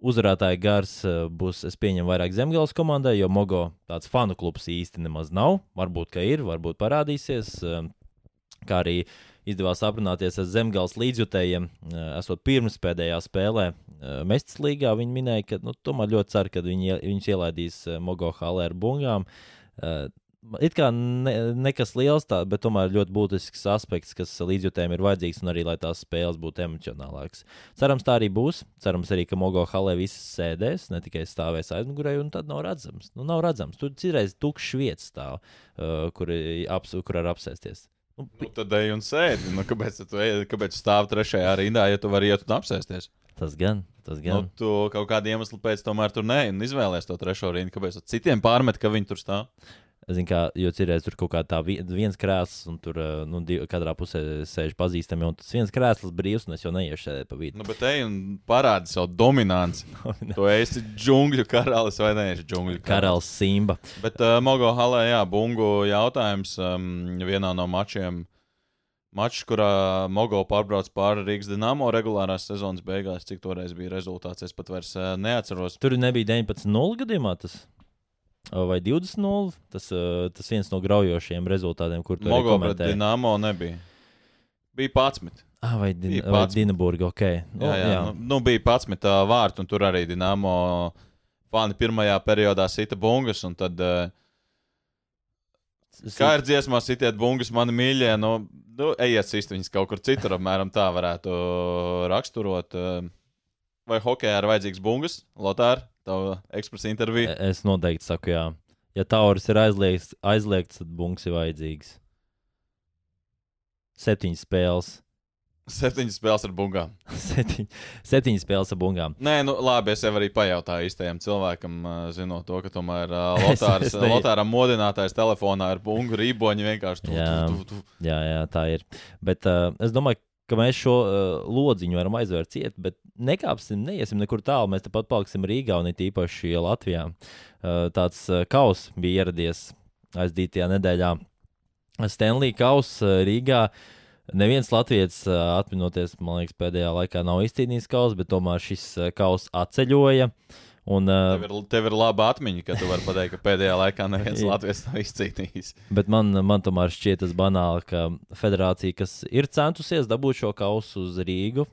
Uzvarētāja gars uh, būs, es pieņemu, vairāk zemgājas komandai, jo Mogo tāds fanu klubs īsti nemaz nav. Varbūt, ka ir, varbūt parādīsies. Uh, kā arī izdevās aprunāties ar zemgājas līdzjutējiem, uh, esot pirms pēdējā spēlē Mestas līgā. Viņi minēja, ka nu, tomēr ļoti cer, ka viņi, viņus ielaidīs Mogo halē ar bungām. It kā ne, nekas liels, tā, bet tomēr ļoti būtisks aspekts, kas līdzjutējiem ir vajadzīgs, un arī lai tās spēles būtu emocionālākas. Cerams, tā arī būs. Cerams, arī, ka Mogo halē viss sēdēs, ne tikai stāvēs aizmugurē, un tad nav redzams. Nu, nav redzams. Tur citreiz tukšs vietas stāv, uh, kur, aps, kur var apsēsties. Nu, nu, tad ej un sēdi. Nu, kāpēc tu, ej, kāpēc tu stāvi trešajā rindā, ja tu vari iet un apsēsties? Tas gan, tas gan. Nu, tu kaut kādu iemeslu pēc tomēr tur nē, un izvēlējies to trešo rindu. Kāpēc citiem pārmet, ka viņi tur stāv? Zinu, kā, jo citreiz tur kaut kā tā vi, viens krēsls, un tur nu, div, katrā pusē sēž pazīstami, un tas viens krēsls brīvs, un es jau neiešu sēdēt pa vidu. Nu, bet ej un parādi savu dominanci. tu esi džungļu karalis vai nē, džungļu karalis. Karalis Simba. Bet uh, Mogo Halē, jā, bungu jautājums um, vienā no mačiem. Mačs, kurā Mogo pārbrauc pāri Rīgas dīnāmo regulārās sezonas beigās, cik toreiz bija rezultāts, es pat vairs uh, neatceros. Tur nebija 19-0 gadījumā. Tas. Vai 20-0? Tas, uh, tas viens no graujošiem rezultātiem, kur tu Mogo pret Dienāmo nebija. Bija 11. Ah, vai din vai Dienaburga, ok. Nu, jā, jā, jā. Nu, nu, bija 11 uh, vārti, un tur arī Dienāmo fani pirmajā periodā sita bungas, un tad. Uh, Kā ir dziesmā, sitiet bungas, mani mīļie. Nu, nu, ejiet sist viņas kaut kur citur, apmēram tā varētu raksturot. Vai hokeja ir vajadzīgs bungas? Lotāra, tava ekspresa intervija. Es noteikti saku, jā. Ja tauris ir aizliegts, aizliegts tad bungas ir vajadzīgs. Septiņas spēles. Septiņas spēles ar bungām. Septiņ, septiņas spēles ar bungām. Nē, nu, labi, es jau arī pajautāju īstajam cilvēkam, zinot to, ka tomēr Lotārs, es, es Lotāram modinātājs telefonā ar bungu rīboņu vienkārši tu, jā, tu, tu, tu. jā, jā, tā ir. Bet uh, es domāju, ka mēs šo uh, lodziņu varam aizvērt ciet, bet nekāpsim, neiesim nekur tālu. Mēs tepat paliksim Rīgā un it īpaši Latvijā. Uh, tāds uh, kaus bija ieradies aizdītajā nedēļā. Stanley Kaus uh, Rīgā. Uh, Neviens latviečs, atminoties, man liekas, pēdējā laikā nav izcīnījis kausu, bet tomēr šis kauss atceļoja. Un, tev, ir, tev ir laba atmiņa, ka tu vari pateikt, ka pēdējā laikā neviens latviečs nav izcīnījis. Bet man, man tomēr šķiet tas banāli, ka federācija, kas ir centusies dabūt šo kausu uz Rīgu,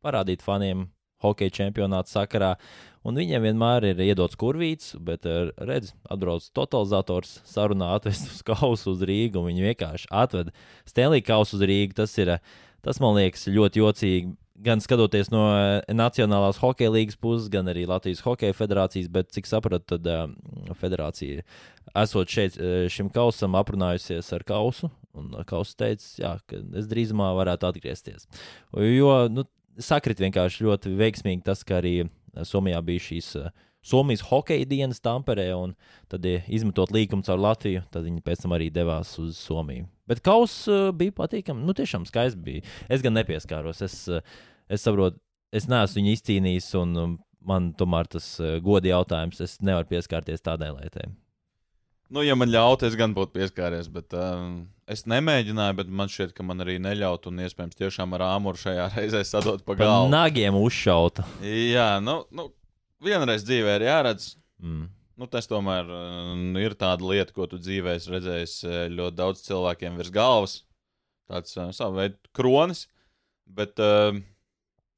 parādīt faniem hokeja čempionāta sakarā, Un viņiem vienmēr ir iedots kurvīts, bet eh, redz, atbrauc totalizators, sarunā atvest uz kausu uz Rīgu. Viņi vienkārši atved Stanley kausu uz Rīgu. Tas, ir, tas man liekas ļoti jocīgi. Gan skatoties no eh, Nacionālās hokeja līnijas puses, gan arī Latvijas Hokeja federācijas, bet cik sapratu, tad uh, federācija, esot šeit šim kausam, aprunājusies ar kausu. Un kausa teica, jā, ka es drīzumā varētu atgriezties. Jo nu, sakrit vienkārši ļoti veiksmīgi tas, ka arī Somijā bija šīs Somijas hokeja dienas Tamperē, un tad, izmetot līkumu caur Latviju, tad viņi pēc tam arī devās uz Somiju. Bet kaus bija patīkami. Nu, tiešām skaisti bija. Es gan nepieskāros. Es, uh, es saprotu, es neesmu viņu izcīnījis, un um, man tomēr tas uh, godi jautājums. Es nevaru pieskarties tādai lietai. Nu, ja man ļautu, es gan būtu pieskāries, bet um, es nemēģināju, bet man šķiet, ka man arī neļautu, un iespējams, tiešām ar āmuru šajā reizē sadot pa galvu. Pa nagiem uzšauta. Jā, nu, nu vienreiz dzīvē ir jāredz. Mm. Nu, tas tomēr uh, ir tāda lieta, ko tu dzīvē esi redzējis uh, ļoti daudz cilvēkiem virs galvas. Tāds uh, savu veidu kronis. Bet uh,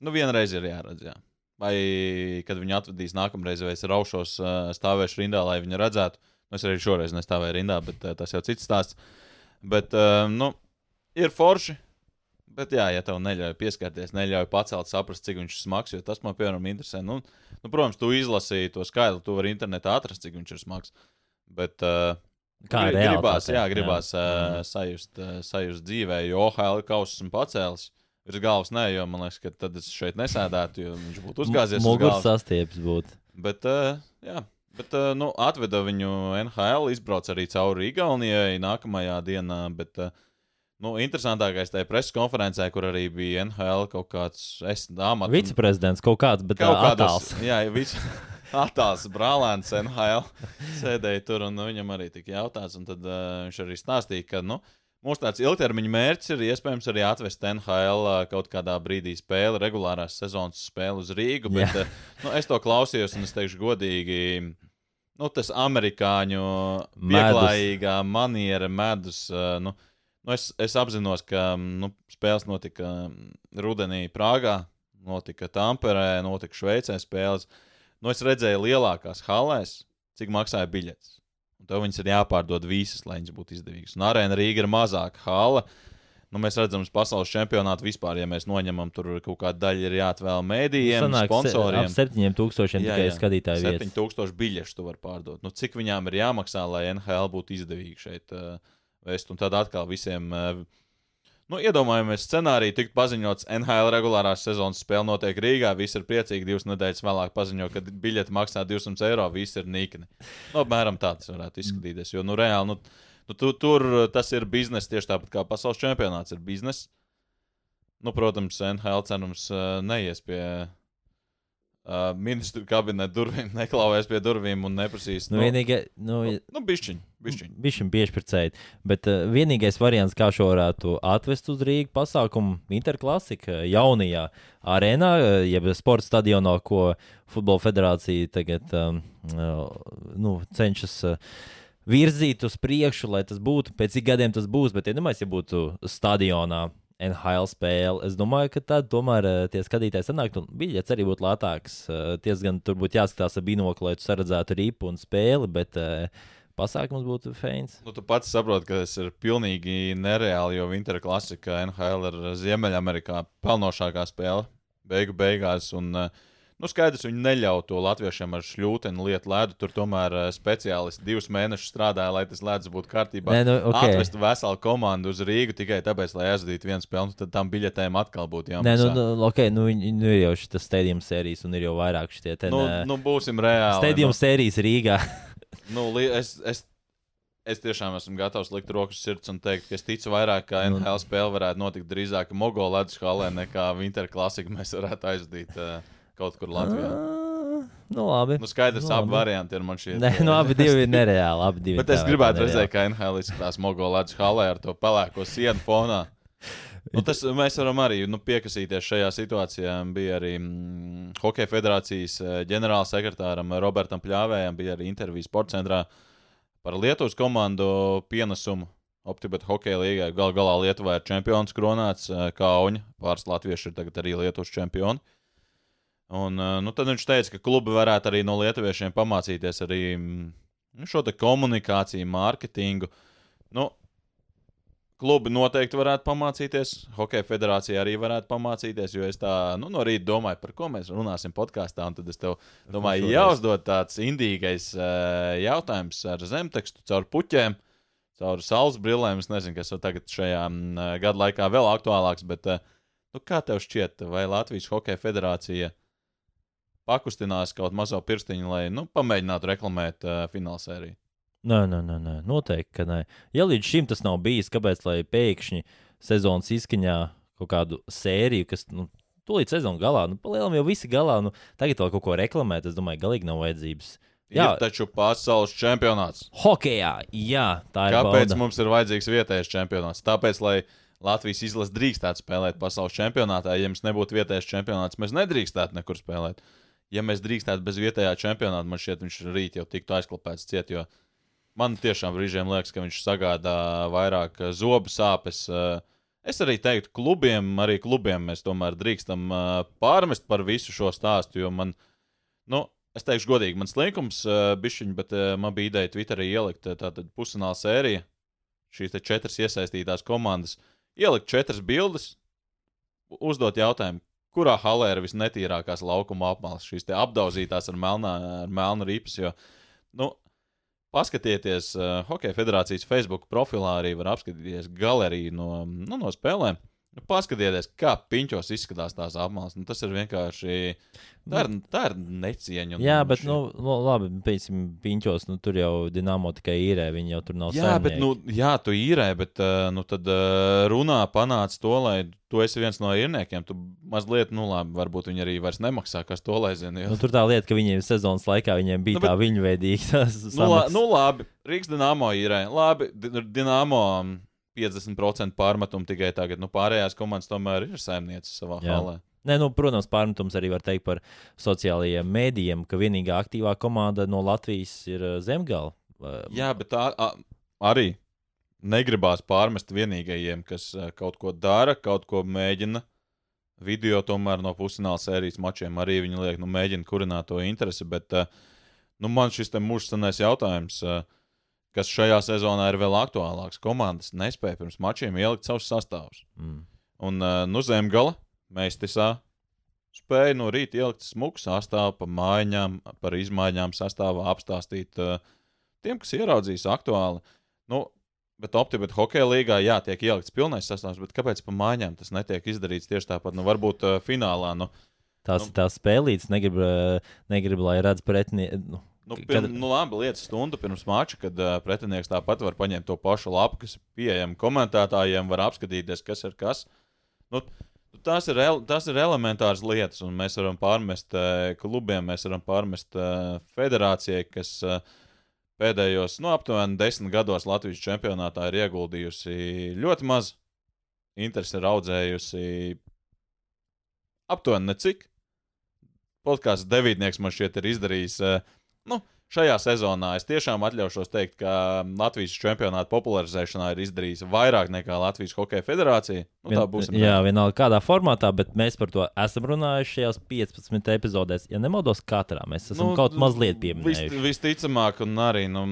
nu, vienreiz ir jāredz. Jā. Vai kad viņi atvedīs nākamreiz, vai es raušos, uh, stāvēšu rindā, lai viņi redzētu. Es arī šoreiz nestāvēju rindā, bet uh, tas jau cits stāsts. Bet, uh, nu, ir forši. Bet, jā, ja tev neļauj pieskarties, neļauj pacelt, saprast, cik viņš ir smags, jo tas man, piemēram, interesē. Nu, nu, protams, tu izlasīji to skaidru, tu vari internetā atrast, cik viņš ir smags. Bet, uh, Kā grib, gribās, jā, gribās jā. Uh, sajust, uh, sajust dzīvē, jo OHL kausus esmu pacēlis. Virs galvas nē, jo man liekas, ka tad es šeit nesēdētu, jo viņš būtu uzgāzies. Muguras sastieps būtu. Bet, uh, jā, Bet, uh, nu, atveda viņu NHL, izbrauca arī cauri Igaunijai nākamajā dienā. Bet, uh, nu, interesantākais tajā preses konferencē, kur arī bija NHL kaut kāds amats. Viceprezidents kaut kāds, bet kaut kāds attēls. Jā, vice, attēls brālēns NHL sēdēja tur, un nu, viņam arī tika jautāts. Tad uh, viņš arī stāstīja, ka. Nu, Mūsu tāds ilgtermiņa mērķis ir iespējams arī atvest NHL kaut kādā brīdī spēli, regulārās sezonas spēli uz Rīgu. Bet, yeah. nu, es to klausījos, un es teikšu, godīgi, nu, tas amerikāņu pieklājīgā maniera, medus. Nu, nu, es, es apzinos, ka nu, spēles notika rudenī Prāgā, notika Tamperē, notika Šveicē spēles. Nu, es redzēju lielākās halēs, cik maksāja biļetes. Un tev viņas ir jāpārdod visas, lai viņas būtu izdevīgas. Un arēna Rīga ir mazāka hala. Nu, mēs redzam, ka pasaules čempionātā vispār, ja mēs noņemam, tur kaut kāda daļa ir jāatvēl mēdījiem, Sanāk, sponsoriem. Ap 7000 tikai skatītāju vietas. 7000 biļešu tu vari pārdot. Nu, cik viņām ir jāmaksā, lai NHL būtu izdevīgi šeit uh, vest? Un tad atkal visiem. Uh, Nu, iedomājamies, scenāriju tikt paziņots NHL regulārās sezonas spēle notiek Rīgā. Visi ir priecīgi. Divas nedēļas vēlāk paziņo, ka biļete maksā 200 eiro. Visi ir nīkni. Nu, apmēram tā tas varētu izskatīties. Jo, nu, reāli, nu, nu, tu, tur tas ir biznesa tieši tāpat kā pasaules čempionāts ir biznesa. Nu, protams, NHL cenums uh, neies pie uh, ministru kabineta durvīm, neklāvēs pie durvīm un neprasīs. Nu, vienīgais, nu, nu, nu bišķiņ, bišķiņ. Bišķiņ piešķircēt, bet uh, vienīgais variants, kā šo varētu atvest uz Rīgas pasākumu, Interklasika jaunajā arēnā, uh, jeb sporta stadionā, ko Futbola federācija tagad um, uh, nu, cenšas. Uh, virzīt uz priekšu, lai tas būtu, pēc cik gadiem tas būs. Bet, ja domāju, ja būtu stadionā NHL spēle. Es domāju, ka tad tomēr uh, tie skatītāji sanāktu, un biļets arī būtu lētāks. Uh, Ties gan tur būtu jāskatās ar binokli, lai tu saredzētu ripu un spēli, bet uh, pasākums būtu feins. Nu, tu pats saproti, ka tas ir pilnīgi nereāli, jo Winter Classic NHL ir Ziemeļamerikā pelnošākā spēle beigu beigās. Un, uh, Nu, skaidrs, viņi neļauj to latviešiem ar šļūteni lietu ledu. Tur tomēr uh, speciālisti divus mēnešus strādāja, lai tas ledus būtu kārtībā. Nē, nu, okay. Atvestu veselu komandu uz Rīgu tikai tāpēc, lai aizvadītu vienu spēli. Tad tam biļetēm atkal būtu Nē, jāmaksā. nu, nu, okay, nu, nu, ir jau šis stadiums sērijas, un ir jau vairāk šitie te. nu, nu, būsim reāli. Stadiums sērijas Rīgā. Nu, es, es, es tiešām esmu gatavs likt rokas sirds un teikt, ka es ticu vairāk, ka Nu. NHL spēle varētu notikt drīzāk Mogo ledus halē nekā Winter Classic mēs varētu aizvadīt uh, kaut kur Latvijā. Ah, nu, labi. Nu, skaidrs, Nu, abi varianti ir man šie. Nē, nu, abi divi ir nereāli. Abi divi Bet es gribētu redzēt, kā NHL izskatās Mogo ledus halē ar to pelēko sienu fonā. Nu, tas, mēs varam arī nu, piekasīties šajā situācijā. Bija arī mm, Hokeja federācijas eh, ģenerālsekretāram Robertam Pļāvējam, bija arī intervijas sporta centrā par Lietuvas komandu pienesumu Optibet hokeja līgai. Galu galā Lietuvā ir čempions kronāts, eh, Kauņa. Pāris latvieši ir tagad arī Lietuvas čempioni. Un, eh, nu, tad viņš teica, ka klubi varētu arī no lietuviešiem pamācīties arī mm, nu, šo komunikāciju, mārketingu. Nu, klubi noteikti varētu pamācīties. Hokeja federācija arī varētu pamācīties, jo es tā nu, no rīta domāju, par ko mēs runāsim podkāstā. Tad es tev domāju, jāuzdod tāds indīgais uh, jautājums ar zemtekstu caur puķiem. Caur saules brillēm. Es nezinu, kas tagad šajā mm, gada laikā vēl aktuālāks. Bet, uh, nu, kā tev šķiet, vai Latvijas Hokeja federācija pakustinās kaut mazo pirkstiņu, lai nu, pamēģinātu reklamēt uh, finālsēriju? Nē, nē, nē, nē, noteikti, ka nē. Ja līdz šim tas nav bijis, kāpēc lai pēkšņi sezonas izskaņā kaut kādu sēriju, kas, nu, tūlīt sezonas galā, nu, palielam jau visi galā, nu, tagad vēl kaut ko reklamēt, es domāju, galīgi nav vajadzības. Jā. Ir taču pasaules čempionāts. Hokejā, jā, tā ir Kāpēc bauda. mums ir vajadzīgs vietējais čempionāts? Tāpēc, lai Latvijas izlase drīkstētu spēlēt pasaules čempionātā. Ja mums nebūtu vietējais čempionāts, mēs nedrīkstētu nekur spēlēt. Ja mēs drīkstētu bez vietējā čempionāta, man šķiet, viņš rīt jau tiktu aizklāpēts ciet. Man tiešām brīžiem liekas, ka viņš sagādā vairāk eh, zobu sāpes. eh. Es arī teiktu, klubiem, arī klubiem mēs tomēr drīkstam eh, pārmest par visu šo stāstu, jo man, nu, es teikšu godīgi, man slinkums bišķiņ, bet man bija ideja Twitterī ielikt tātad pusfināla sēriju, šīs četras iesaistītās komandas, ielikt četras bildes, uzdot jautājumu, kurā halē ir visnetīrākās laukuma apmales, šīs apdauzītās ar, melnā, ar melnu ripas, jo, nu, paskatieties, uh, Hokeja federācijas Facebook profilā arī var apskatīties galeriju no, nu, no spēlēm. Nu, paskatieties, kā piņķos izskatās tās apmales. Nu, tas ir vienkārši. Tā ir, tā ir necieņa. Jā, bet, nu, nu labi, piemēram, piņķos, nu, tur jau Dienāmo tikai īrē, viņi jau tur nav Jā, bet, saimnieki. nu, jā, tu īrē, bet uh, nu, tad uh, runā panāc to, lai tu esi viens no īrniekiem. Tu mazliet, nu, labi, varbūt viņi arī vairs nemaksā, kas to lai zina. Nu, Jo... tur tā lieta, ka viņiem sezonas laikā viņiem bija Nu, nu, bet- tā viņu veidīga. Nu, la, nu, labi, Rīgas dīnāmo īrē. Labi, Di- Dināmo mm, 50% pārmetumu tikai tagad. Nu, pārējās komandas tomēr ir saimnieces savā Jā. halē. Nē, nu, protams, pārmetums arī var teikt par sociālajiem mēdījiem, ka vienīgā aktīvā komanda no Latvijas ir uh, Zemgala. Uh, Jā, bet tā a, arī negribās pārmest vienīgajiem, kas ā, kaut ko dara, kaut ko mēģina. Video tomēr no pusfināla sērijas mačiem arī viņi liek, nu, mēģina kurināt to interesi. Bet ā, nu, man šis te mūžsanais jautājums, ā, kas šajā sezonā ir vēl aktuālāks. Komandas nespēja pirms mačiem ielikt savus sastāvus. Mm. Un ā, nu, zemgala meistisā spēja no rīta ielikt smuku sastāvu pa mājām, par izmaiņām sastāvā apstāstīt uh, tiem, kas ieraudzīs aktuāli. Nu, bet optimizēt hokeja līgā, jā, tiek ielikts pilnais sastāvs, bet kāpēc pa mājām tas netiek izdarīts tieši tāpat? Nu, varbūt uh, finālā. Nu, Tās Nu. tās spēlītas, negrib, uh, negrib lai redz pretinieku. Nu, Nu, Kad- pirm, nu, labi, lietas stundu pirms mača, kad uh, pretinieks tāpat var paņemt to pašu lapu, kas ir pieejama komentētājiem, var apskatīties, kas ir kas. Nu, Tās ir, tās ir elementāras lietas, un mēs varam pārmest eh, klubiem, mēs varam pārmest eh, federācijai, kas eh, pēdējos, nu, aptuveni desmit gados Latvijas čempionātā ir ieguldījusi ļoti maz. Interesi ir audzējusi aptuveni necik. Podkāsts devītnieks man šķiet ir izdarījis. eh, Nu, šajā sezonā es tiešām atļaušos teikt, ka Latvijas čempionāta popularizēšanā ir izdarījis vairāk nekā Latvijas Hokeja federācija. Nu, tā būs. Jā, vienalga kādā formātā, bet mēs par to esam runājuši šajās 15 epizodēs. Ja nemaldos, katrā mēs esam nu, kaut mazliet vis, pieminējuši. visticamāk, un arī nu,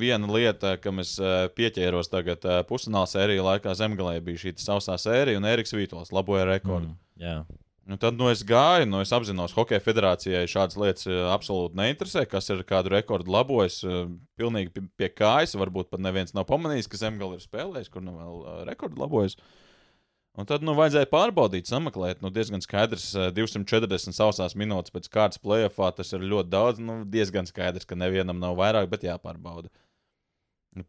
viena lieta, kam es eh, pieķēros tagad eh, pusfināla sēriju laikā Zemgalē, bija šī sausā sērija, un Eriks Vītols laboja rekordu. Mm, jā. Nu, tad nu, es gāju, nu, es apzinos, ka Hokeja federācijai šādas lietas eh, absolūti neinteresē. Kas ir kādu rekordu labojis, eh, pilnīgi pie, pie kājas. Varbūt pat neviens nav pamanījis, ka Zemgale ir spēlējis, kur nu vēl eh, rekordu labojis. Un tad nu, vajadzēja pārbaudīt, sameklēt. Nu, diezgan skaidrs, eh, 240 sausās minūtes pēc kārtas plēsoņā. Tas ir ļoti daudz. Nu, diezgan skaidrs, ka nevienam nav vairāk, bet jāpārbauda. Nu,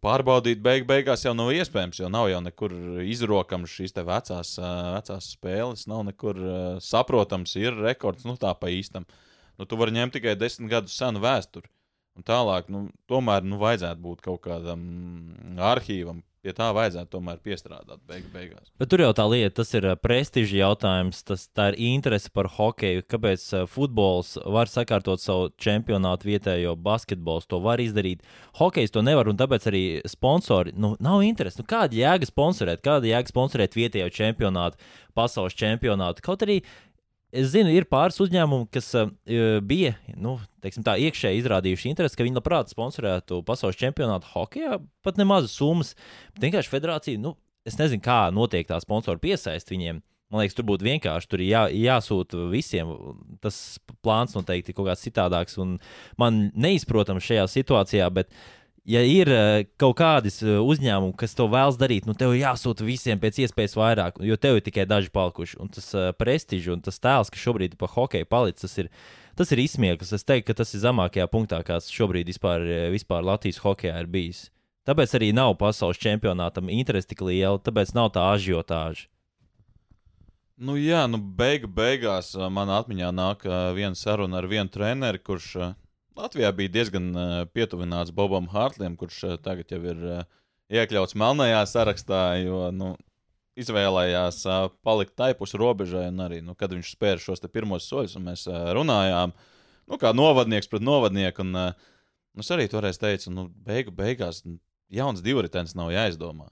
Pārbaudīt beig beigās jau nav iespējams, jo nav jau nekur izrokams šīs vecās, vecās spēles, nav nekur saprotams, ir rekords, nu tā pa īstam. Nu, tu vari ņemt tikai desmit gadus senu vēsturi. Un tālāk, nu, tomēr nu, vajadzētu būt kaut kādam arhīvam. Pie tā vajadzētu tomēr piestrādāt beig beigās. Bet tur jau tā lieta, tas ir prestiža jautājums, tas ir interese par hokeju. Kāpēc futbols var sakārtot savu čempionātu vietējo basketbols, to var izdarīt. Hokejs to nevar, un tāpēc arī sponsori, nu, nav interesi. Nu, kāda jēga sponsorēt, kāda jēga sponsorēt vietējo čempionātu, pasaules čempionātu? Kaut arī Es zinu, ir pāris uzņēmumi, kas uh, bija nu, tā, iekšēji izrādījuši interesi, ka viņi labprāt sponsorētu pasaules čempionātu hokeja, pat nemazas summas. Vienkārši federācija, nu, es nezinu, kā notiek tā sponsoru piesaist viņiem. Man liekas, tur būtu vienkārši tur ir jā, jāsūta visiem. Tas plāns noteikti ir kaut kāds citādāks. Man neizprotams šajā situācijā, bet, ja ir eh, kaut kādas eh, uzņēmumi, kas to vēlas darīt, nu tev jāsūta visiem pēc iespējas vairāk, jo tev ir tikai daži palikuši. Un tas uh, prestižs un tas tēls, kas šobrīd pa hokeju palicis, tas ir, tas ir izsmieklis. Es teiktu, ka tas ir zemākajā punktā, kāds šobrīd vispār, eh, vispār Latvijas hokeja ir bijis. Tāpēc arī nav pasaules čempionātam interesi tik liela, tāpēc nav tā ažiotāža. Nu, jā, nu, beigu, beigās manā atmiņā nāk viena saruna ar vienu treneri, kurš Latvijā bija diezgan ā, pietuvināts Bobam Hārtlim, kurš ā, tagad jau ir ā, iekļauts melnajā sarakstā, jo nu, izvēlējās ā, palikt taipus robežai. un Arī, nu, kad viņš spēra šos pirmos soļus, un mēs ā, runājām, nu, kā novadnieks pret novadnieku. Un, nu, es arī toreiz teicu, nu, beigu, beigās jauns divritenis nav jāizdomā.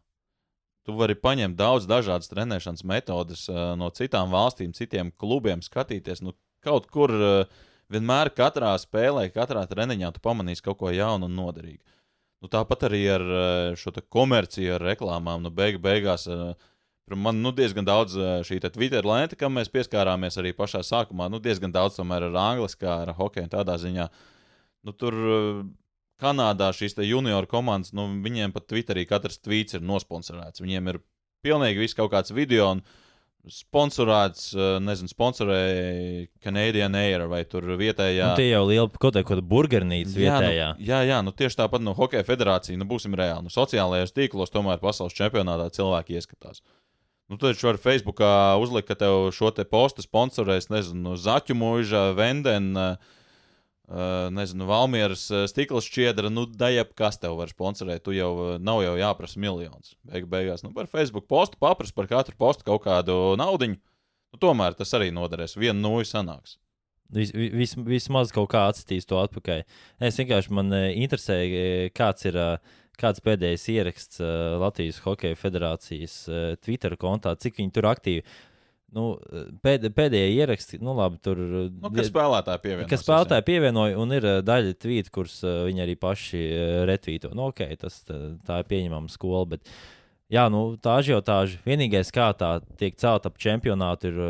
Tu vari paņemt daudz dažādas trenēšanas metodes uh, no citām valstīm, citiem klubiem, skatīties. Nu, kaut kur uh, vienmēr, katrā spēlē, katrā treniņā tu pamanīsi kaut ko jaunu un noderīgu. Nu, tāpat arī ar uh, šo komerciju, ar reklāmām. Nu, beig, beigās uh, man nu, diezgan daudz uh, šī te Twitter lēta, kam mēs pieskārāmies arī pašā sākumā. Nu, diezgan daudz tomēr ar angliskā, ar hokeju un tādā ziņā. Nu, tur uh, Kanādā šīs junior komandas, nu, viņiem pat Twitterī katrs tweets ir nosponsorēts. Viņiem ir pilnīgi viss kaut kāds video. Un, Sponsorēts, eh, nezinu, sponsorēja Canadian Air vai tur vietējā. Nu, tie jau liela kaut kāda burgernīca vietējā. Nu, jā, jā, nu tieši tāpat no Hokeja federācija, nu būsim reāli. Nu, sociālajos tīklos tomēr pasaules čempionātā cilvēki ieskatās. Nu, tad var Facebookā uzlikt, ka tev šo te postu sponsorēs, nezinu, Zaķu mūža, Vendena, uh, nezinu, Valmieras uh, stikla šķiedra, nu, dajab, kas tev var sponsorēt. Tu jau uh, nav jau jāprasa miljonus. Beig beigās, nu, par Facebook postu paprast par katru postu kaut kādu naudiņu. Nu, tomēr tas arī noderēs. Viena nūja sanāks. Vis, vis, vismaz kaut kā atstīs to atpakaļ. Es vienkārši man eh, interesē, eh, kāds ir. eh, Kāds pēdējais ieraksts uh, Latvijas Hokeja Federācijas uh, Twitter kontā, cik viņi tur aktīvi? Nu, eh, pēd, pēdējie ieraksti, nu, labi, tur. eh, Nu, kas spēlētāji pievienojas? Kas spēlētāji pievienoja, un ir eh, daļa tvītu, kurus uh, viņi arī paši retvīto. Nu, ok, tas tā, ir pieņemama skola, bet jā, nu, tā ažiotāža. Vienīgais, kā tā tiek celta ap čempionātu, ir,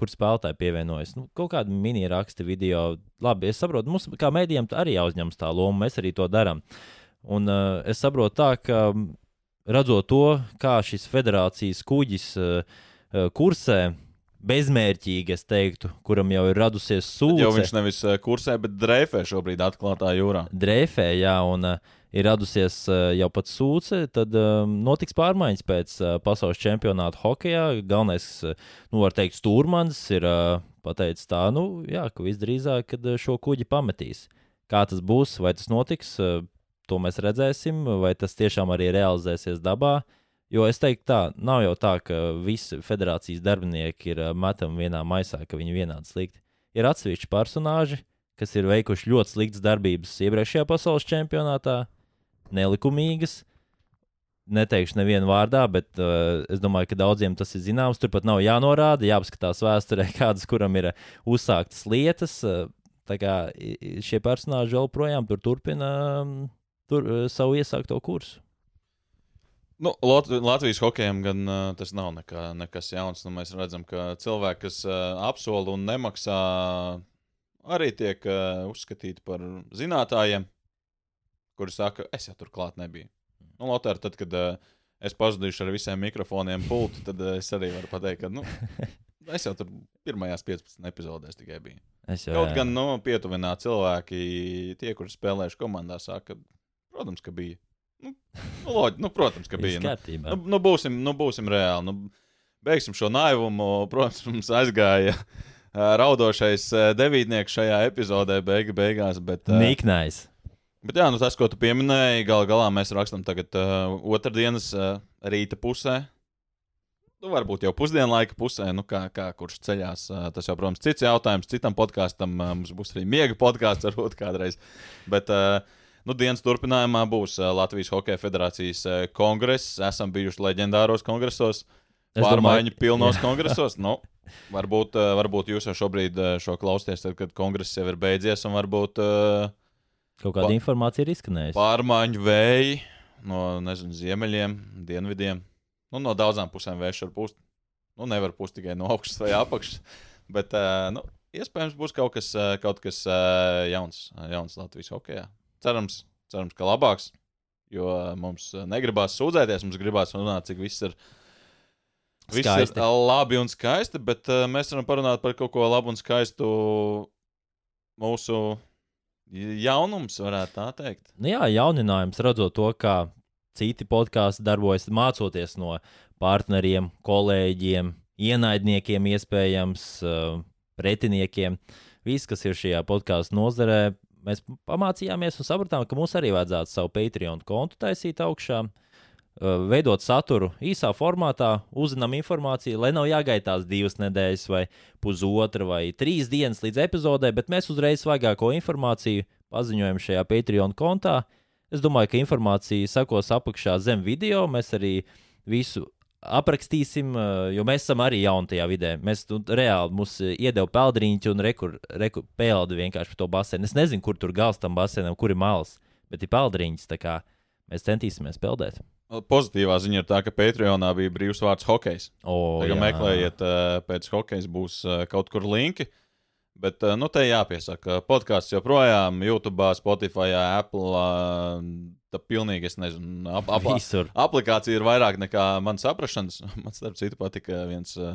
kur spēlētāji pievienojas. Nu, kaut kāda mini raksta video. Labi, es saprotu, mums kā mēdījiem arī jāuzņemas tā loma, mēs arī to darām. Un uh, es saprotu tā, ka mm, redzot to, kā šis federācijas kuģis uh, kursē, bezmērķīgi, es teiktu, kuram jau ir radusies sūdzība. Jo viņš nevis eh, kursē, bet dreifē šobrīd atklātā jūrā. Dreifē, jā, un uh, ir radusies uh, jau pat sūce, tad uh, notiks pārmaiņas pēc uh, pasaules čempionāta hokeja. Galvenais, nu, var teikt, stūrmans ir pateicis tā, nu, jā, ka visdrīzāk, kad šo kuģi pametīs. Kā tas būs, vai tas notiks, to mēs redzēsim, vai tas tiešām arī realizēsies dabā. Uh, Jo es teiktu, tā nav jau tā, ka visi federācijas darbinieki ir metami vienā maisā, ka viņi vienādi slikti. Ir atsevišķi personāļi, kas ir veikuši ļoti sliktas darbības iepriekšējā pasaules čempionātā, nelikumīgas. Neteikšu nevienu vārdā, bet uh, es domāju, ka daudziem tas ir zināms. Turpat nav jānorāda, jāapskatās vēsturē, kādas kuram ir uzsāktas lietas. Uh, tā kā šie personāļi joprojām tur turpina um, tur, uh, savu iesākto kursu. Nu, Lat Latvijas hokejam gan uh, tas nav nekā, nekas jauns. Nu, mēs redzam, ka cilvēki, kas uh, apsola un nemaksā, arī tiek uh, uzskatīti par zinātājiem, kuri saka, es jau tur klāt nebiju. Nu, Lotāri, tad, kad uh, es pazudīšu ar visiem mikrofoniem pultu, tad uh, es arī varu pateikt, ka nu, es jau tur pirmajās 15 epizodēs tikai biju. Es jau, Kaut jā. gan nu, pietuvināt cilvēki, tie, kuri spēlējuši komandā, saka, protams, ka bija. Nu, loģi, nu, protams, ka bija. Viss Nu, nu, nu, būsim, nu, būsim reāli. Nu, beigsim šo naivumu. Protams, mums aizgāja raudošais devītnieks šajā epizodē, beigu, beigās. Bet, Niknais. bet jā, nu, tas, ko tu pieminēji, gal galā mēs rakstām tagad uh, otrdienas uh, rīta pusē. Nu, varbūt jau pusdienlaika pusē, nu, kā, kā kurš ceļās. Tas jau, protams, cits jautājums. Citam podkāstam mums būs arī miega podkāsts, varbūt kādreiz. Bet, uh, nu, dienas turpinājumā būs Latvijas Hokeja Federācijas kongress. Esam bijuši leģendāros kongresos, pārmaiņu pilnos kongresos. Nu, varbūt, varbūt jūs jau šobrīd šo klausāties, tad, kad kongress jau ir beidzies, un varbūt Kaut kāda informācija ir izskanējusi. pārmaiņu vēji no nezinu, ziemeļiem, dienvidiem. Nu, no daudzām pusēm vējš var pūst. Nu, nevar pūst tikai no augšas vai apakšas. Bet, nu, iespējams, būs kaut kas, kaut kas jauns, jauns Latvijas hokeja. Cerams, cerams, ka labāks. Jo mums uh, negribās sūdzēties, mums gribās runāt, cik viss ir. Viss Skaisti. ir labi un skaisti, bet uh, mēs varam parunāt par kaut ko labu un skaistu mūsu jaunums, varētu tā teikt. Nu, jā, jauninājums redzot to, kā citi podkāsti darbojas, mācoties no partneriem, kolēģiem, ienaidniekiem, iespējams, uh, pretiniekiem. Viss, kas ir šajā podkāstu nozarē, mēs pamācījāmies un sapratām, ka mums arī vajadzētu savu Patreon kontu taisīt augšā. Veidot saturu īsā formātā, uzzinām informāciju, lai nav jāgaitās divas nedēļas, vai pusotra, vai trīs dienas līdz epizodē, bet mēs uzreiz svaigāko informāciju paziņojam šajā Patreon kontā. Es domāju, ka informācija sekos apakšā zem video. Mēs arī visu aprakstīsim, eh, jo mēs esam arī jauni tajā vidē. Mēs nu, reāli mums eh, iedeva peldriņķi un rekur, rekur peldi vienkārši par to basēnu. Es nezinu, kur tur gals tam basēnam, kur ir malas, bet ir peldriņķis. tā kā Mēs centīsimies peldēt. Pozitīvā ziņa ir tā, ka Patreonā bija brīvs vārds hokejs. O, Tagad jā. meklējiet, uh, pēc hokeja būs uh, kaut kur linki. Bet, uh, nu, te jāpiesaka, podkāsts joprojām YouTube, Spotify, Apple. Uh, tā pilnīgi, es nezinu, ap, ap, Visur. aplikācija ir vairāk nekā man saprašanas. Man, starp citu, patika viens uh,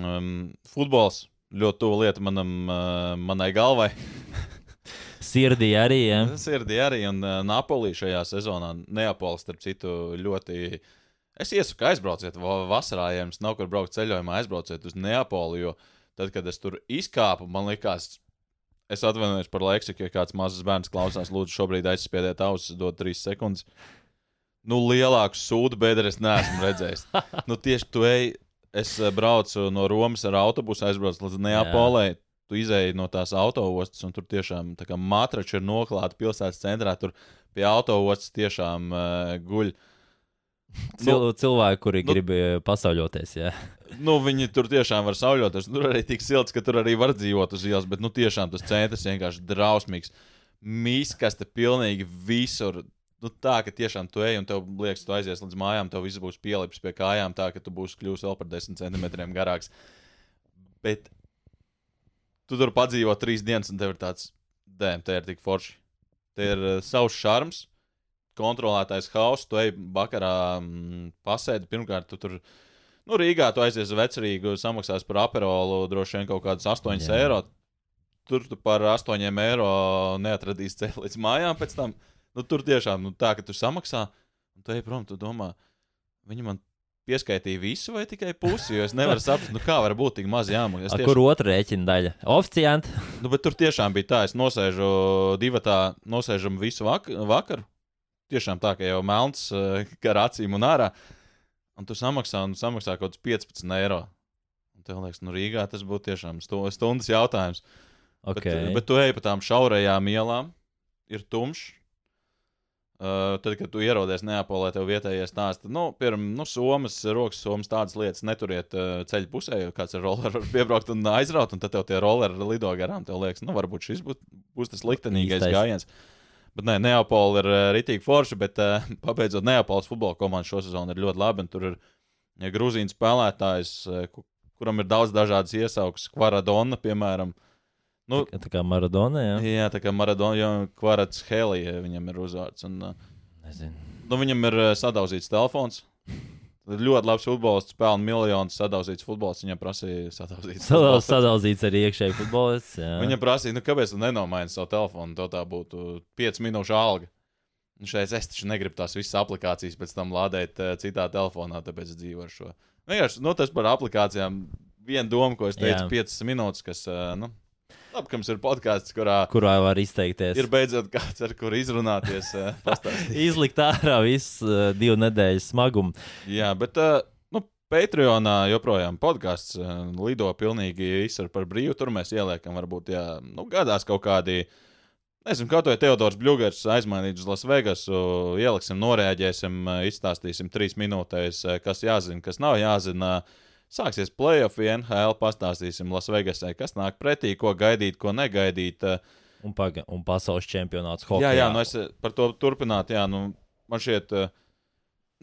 um, futbols. Ļoti tuva lieta manam, uh, manai galvai. Sirdī arī. Ja? Ir arī. Un uh, Napolī šajā sezonā, Neapolis, starp citu, ļoti. Es iesaku, aizbrauciet va- vasarā, ja jums nav kur braukt ceļojumā, aizbrauciet uz Neapoli. Jo tad, kad es tur izkāpu, man liekas, es atvainojos par leksiku, ja kāds mazs bērns klausās, lūdzu, šobrīd aizspiediet ausis, dod trīs sekundes. Nu, lielāku sūdu bēdu es neesmu redzējis. nu, tieši tu ej, es eh, braucu no Romas ar autobusu, aizbraucu līdz Neapolē. Tu izēji no tās autostas, un tur tiešām tā kā matrači ir noklāti pilsētas centrā. Tur pie autostas tiešām uh, guļ. Cil, cilvēki, kuri nu- grib eh, pasauļoties. Ja? Nu, viņi tur tiešām var sauļoties. Tur arī tik silts, ka tur arī var dzīvot uz ielas. Bet nu, tiešām tas centrs vienkārši drausmīgs. Mīskaste pilnīgi visur. Nu, tā, ka tiešām tu ej un tev liekas, tu aizies līdz mājām, tev viss būs pielips pie kājām, tā ka tu būsi kļūst vēl par 10 centimetriem garāks. Bet tu tur padzīvo trīs dienas, un tev ir tāds, dēm, te ir tik forši. Te ir uh, savs šarms, kontrolētais hauss, tu ej vakarā mm, pasēdi. Pirmkārt, tu tur Nu, Rīgā tu aizies uz vecerīgu, samaksās par aperolu droši vien kaut kādus 8 Jā. eiro. Tur tu par 8 eiro neatradīsi ceļu līdz mājām pēc tam. Nu, tur tiešām nu, tā, ka tu samaksā, un tu ej prom, tu domā, viņi man pieskaitīja visu vai tikai pusi, jo es nevaru saprast, nu, kā var būt tik maz jāmaksā. Tieši- Kur otra rēķina daļa? Oficianti. Nu, bet tur tiešām bija tā, es nosēžu divu tā, nosēžam visu vak vakaru. Tiešām tā, ka jau melns uh, gar acīm un ārā. Un tu samaksā, un samaksā kaut kāds 15 eiro. Un tev liekas, nu Rīgā tas būtu tiešām stu- stundas jautājums. Okay. Bet, bet tu ej pa tām šaurajām ielām, ir tumšs. Uh, tad, kad tu ierodies Neapolē, tev vietējie stāsta, nu, piemēram, nu, somas, rokas somas, tādas lietas neturiet uh, ceļa pusē, jo kāds ar rolleri var piebraukt un aizraut, un tad tev tie rolleri lido garām. Tev liekas, nu, varbūt šis būs, būs tas liktenīgais Īstais. gājiens. Bet nē, Neapola ir uh, ritīgi forša, bet uh, pabeidzot Neapolas futbola komandu šo sezonu ir ļoti labi. Tur ir ja, grūzīns spēlētājs, uh, ku- kuram ir daudz dažādas iesaukas, Kvaradona, piemēram. Nu, Tā kā Maradona. Jā. Jā, tā kā Maradona, jau Kvarats Helija viņam ir uzvārds. Un, uh, Nezinu. nu, viņam ir uh, sadauzīts telefons. Ļoti labs futbolists, pelna miljonus sadauzīts futbolists. Viņam prasīja sadauzīts. Sadal, futbolists. sadalzīts arī iekšēji futbolists. Viņam prasīja, nu, kāpēc tu nenomaini savu telefonu? Tev tā būtu 5 minūšu alga. Un šeit es taču negribu tās visas aplikācijas pēc tam lādēt uh, citā telefonā, tāpēc es dzīvoju ar šo. Vienkārši nu, tas par aplikācijām. Viena doma, ko es teicu, Jā. 5 minūtes, kas, uh, nu, labi, ka mums ir podkāsts, kurā Kurā var izteikties? ir beidzot kāds, ar kuru izrunāties. uh, pastāstīt. Izlikt ārā visu uh, divu nedēļu smagumu. Jā, bet uh, nu, Patreonā joprojām podkāsts uh, lido pilnīgi visur par brīvu. Tur mēs ieliekam, varbūt, jā, nu, gadās kaut kādi. Nezinu, to ir Teodors Bļūgers aizmainīt uz Lasvegasu. Ieliksim, norēģēsim, uh, izstāstīsim trīs minūtēs, uh, kas jāzina, kas nav jāzina. Sāksies playoff, NHL, pastāstīsim Lasvegasai, kas nāk pretī, ko gaidīt, ko negaidīt. Uh, Un, paga, un pasaules čempionāts hokeja. Jā, jā, nu es eh, par to turpināt. Jā, nu, man šķiet, eh,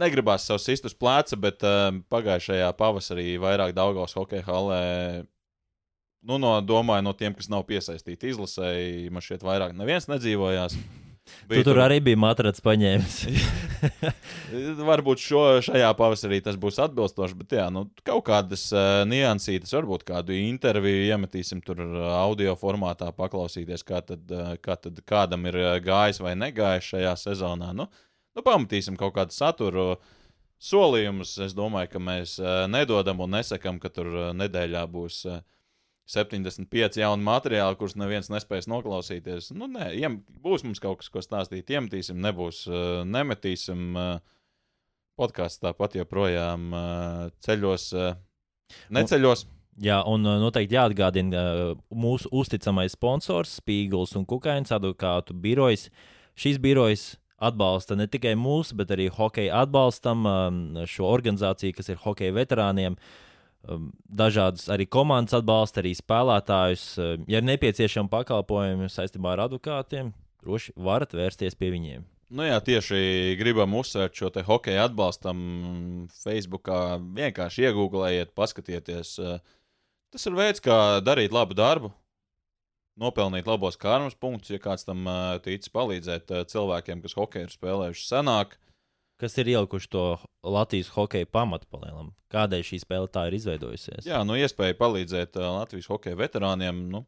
negribās savu sistu uz pleca, bet pagājušajā pavasarī vairāk Daugavas hokeja halē. Nu, no, domāju, no tiem, kas nav piesaistīti izlasēji, man šķiet, vairāk neviens nedzīvojās. Tu tur arī bija matracis paņēmis. Varbūt šo, šajā pavasarī tas būs atbilstoši, bet jā, nu, kaut kādas uh, niansītas, varbūt kādu interviju iemetīsim tur uh, audio formātā, paklausīties, kā tad, uh, kā tad kādam ir gājis vai negājis šajā sezonā. Nu, nu, pamatīsim kaut kādu saturu. Solījumus es domāju, ka mēs uh, nedodam un nesakām, ka tur nedēļā būs uh, 75 jauni materiāli, kurus neviens nespēs noklausīties. Nu, nē, iem, būs mums kaut kas, ko stāstīt. Iemetīsim, nebūs, uh, nemetīsim. Uh, Podkāsts tāpat joprojām uh, ceļos, uh, neceļos. Jā, un uh, noteikti jāatgādina uh, mūsu uzticamais sponsors, Spīgls un Kukains advokātu birojas. Šis birojs atbalsta ne tikai mūsu, bet arī hokeja atbalstam šo organizāciju, kas ir hokeja veterāniem. Um, Dažādas arī komandas atbalsta, arī spēlētājus. Uh, Ja ir nepieciešami pakalpojumi saistībā ar advokātiem, droši varat vērsties pie viņiem. Nu jā, tieši gribam uzsvērt šo te hokeja atbalstam Facebookā. Vienkārši iegūlējiet, paskatieties. Uh, Tas ir veids, kā darīt labu darbu, nopelnīt labos karmas punktus, ja kāds tam uh, tic palīdzēt uh, cilvēkiem, kas hokeju ir spēlējuši senāk. Kas ir ielikuši to Latvijas hokeja pamatu palielam? Kādēļ šī spēle tā ir izveidojusies? Jā, nu iespēja palīdzēt uh, Latvijas hokeja veterāniem. Nu,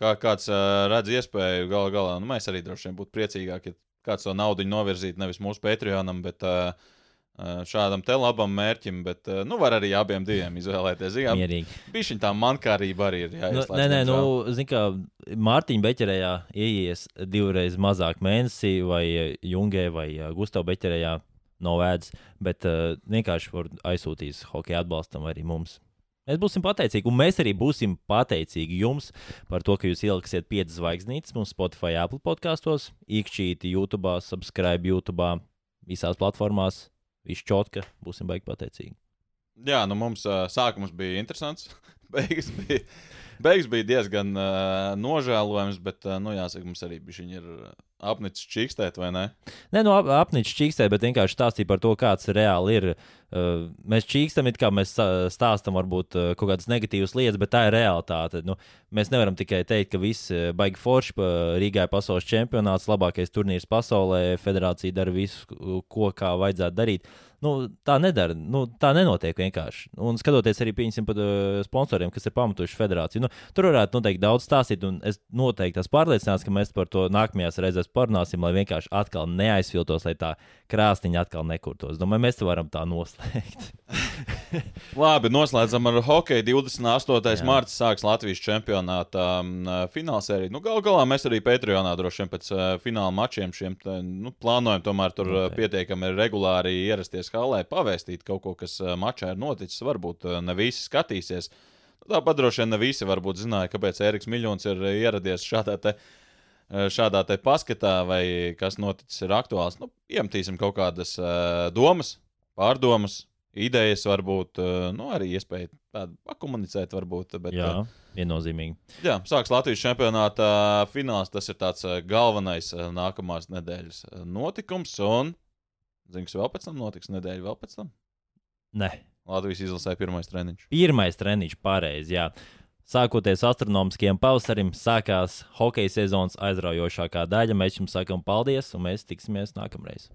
kā kāds uh, redz iespēju, galu galā, nu, mēs arī droši vien būtu priecīgāki, ja kāds to naudu novirzītu nevis mūsu Patreonam, bet uh, šādam te labam mērķim. Bet, uh, nu, var arī abiem diviem izvēlēties. Jā, Mierīgi. Bija tā mankārība arī ir. Jā, Nu, nē, nē, nu, zini, kā Mārtiņa Beķerējā ieies divreiz mazāk mēnesī, vai eh, Jungē, vai eh, Gustavā Beķerējā nav vēdz, bet uh, vienkārši var aizsūtīt hokeja atbalstam arī mums. Mēs būsim pateicīgi, un mēs arī būsim pateicīgi jums par to, ka jūs ieliksiet piecas zvaigznītes mums Spotify, Apple podkastos, iekšķīti YouTube, subscribe YouTube, visās platformās, izšķotka. Būsim baigi pateicīgi. Jā, nu mums uh, sākums bija interesants. Beigas bija, beigas bija diezgan uh, nožēlojams, bet, uh, nu, jāsaka, mums arī bija ir apnicis čīkstēt, vai ne? Nē, nu, ap, apnicis čīkstē, bet vienkārši stāstīja par to, kāds reāli ir. Uh, mēs čīkstam, it kā mēs stāstam varbūt uh, kaut kādas negatīvas lietas, bet tā ir realitāte. Nu, mēs nevaram tikai teikt, ka viss baigi forši, Rīgā ir pasaules čempionāts, labākais turnīrs pasaulē, federācija dara visu, ko kā vajadzētu darīt. Nu, tā nedara. Nu, tā nenotiek vienkārši. Un skatoties arī par uh, sponsoriem, kas ir pamatojuši federāciju, nu, tur varētu noteikti daudz stāstīt. Un es noteikti esmu pārliecināts, ka mēs par to nākamajās reizēs parunāsim, lai vienkārši atkal neaizfiltos, lai tā krāstiņa atkal nekurtos. Domāju, mēs to varam tā noslēgt. Labi, noslēdzam ar hokeju. 28. mārciņā sāksies Latvijas čempionāta um, finālsērija. Nu, Galu galā mēs arī Patreonā droši vien pēc uh, fināla mačiem šiem tā, nu, plānojam tomēr tur uh, pietiekami regulāri ierasties halē, pavēstīt kaut ko, kas mačā ir noticis. Varbūt ne visi skatīsies. Nu, Tāpat droši vien ne visi varbūt zināja, kāpēc Eriks Miljons ir ieradies šādā te. Šādā te paskatā, vai kas noticis, ir aktuāls. Nu, iemetīsim kaut kādas uh, domas, pārdomas, idejas, varbūt nu, arī iespēja tādu pakomunicēt. Varbūt, bet, jā, viennozīmīgi. Jā, sāks Latvijas čempionāta fināls. Tas ir tāds galvenais nākamās nedēļas notikums. Un, zinu, kas vēl pēc tam notiks, nedēļa vēl pēc tam? Nē. Latvijas izlasē pirmais treniņš. Pirmais treniņš, pareizi. Jā. Sākoties astronomiskiem pavasarim, sākās hokeja sezonas aizraujošākā daļa. Mēs jums sakām paldies, un mēs tiksimies nākamreiz.